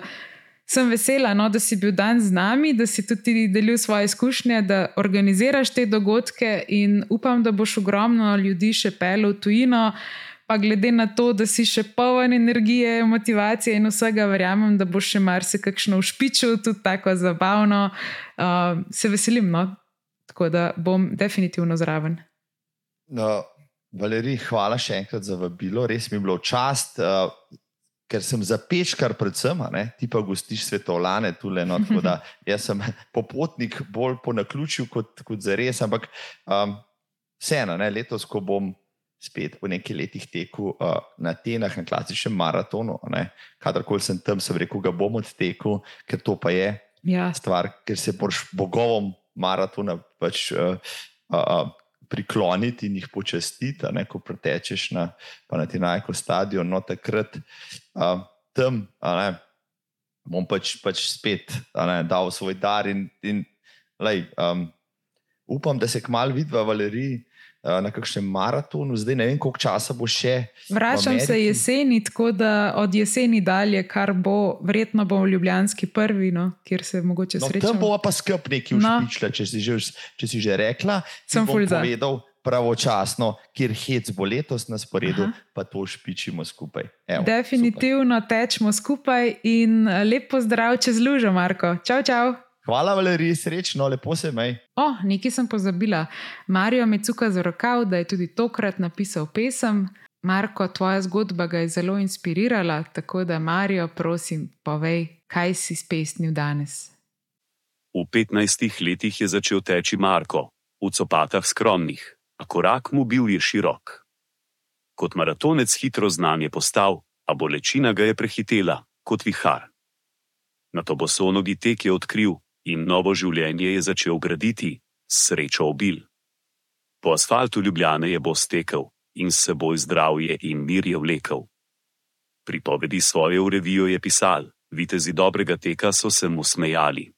sem vesela, no, da si bil dan z nami, da si tudi delil svoje izkušnje, da organiziraš te dogodke in upam, da boš ogromno ljudi še pel v tujino pa glede na to, da si še poln energije, motivacije in vsega, verjamem, da bo še marsikakšno ušpičil, tudi tako zabavno. Uh, se veselim, no? tako da bom definitivno zraven. No, Valerij, hvala še enkrat za vabilo, res mi je bilo čast. Uh, Ker sem za pečkar, predvsem, ne, ti pa gostiš svetovlane tukaj. No, tako da jaz sem popotnik bolj po naključju kot, kot za res. Ampak um, vseeno, letos, ko bom spet po nekaj letih teku uh, na Tenah, na klasičnem maratonu. Kadarkoli sem tam, sem rekel, da bom odtekel, ker to pa je ja. stvar, ker se boš bogovom maratona pač, uh, uh, prikloniti in jih počastiti. Ko pretečeš na, na Tenajko stadion, no takrat uh, tam. Bom pač, pač spet ne, dal svoj dar, in, in lej, um, upam, da se kmalo vidi v Valeriji, Eh, na kakšnem maratonu, zdaj ne vem, koliko časa bo še. Vračam se jeseni, tako da od jeseni dalje, kar bo, verjetno bo v Ljubljanski prvi, no, kjer se mogoče no, srečamo. Tam bo pa skrb neki ušpičila, no. če, če si že rekla. Sem povedal. Pravočasno, kjer hec bo letos na sporedu, Aha. pa to špičimo skupaj. Evo, Definitivno super. tečemo skupaj in eh, lepo zdrav čez lužo, Marko. Čau, čau. Hvala, Valerij, srečno, lepo se mej. O, nekaj sem pozabila. Marijo mi cuka za rokav, da je tudi tokrat napisal pesem. Marko, tvoja zgodba ga je zelo inspirirala, tako da, Marijo, prosim, povej, kaj si spesnil danes. V 15 letih je začel teči Marko, v copatah skromnih, a korak mu bil je širok. Kot maratonec hitro znan je postal, a bolečina ga je prehitela kot vihar. Na to bosonogi tek je odkril, in novo življenje je začel graditi, srečo obil. Po asfaltu Ljubljane je bo stekel in s seboj zdravje in mir je vlekel. Pripovedi svoje v revijo je pisal, vitezi dobrega teka so se mu smejali.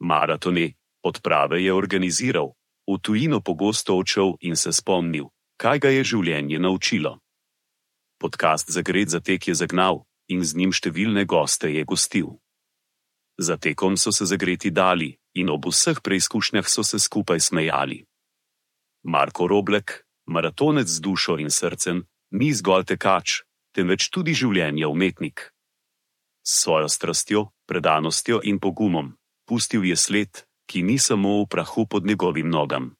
Maratone, odprave je organiziral, v tujino pogosto odšel in se spomnil, kaj ga je življenje naučilo. Podcast za gred za tek je zagnal in z njim številne goste je gostil. Za tekom so se zagreti dali in ob vseh preizkušnjah so se skupaj smejali. Marko Roblek, maratonec z dušo in srcem, ni zgolj tekač, temveč tudi življenje umetnik. S svojo strastjo, predanostjo in pogumom pustil je sled, ki ni samo v prahu pod njegovim nogam.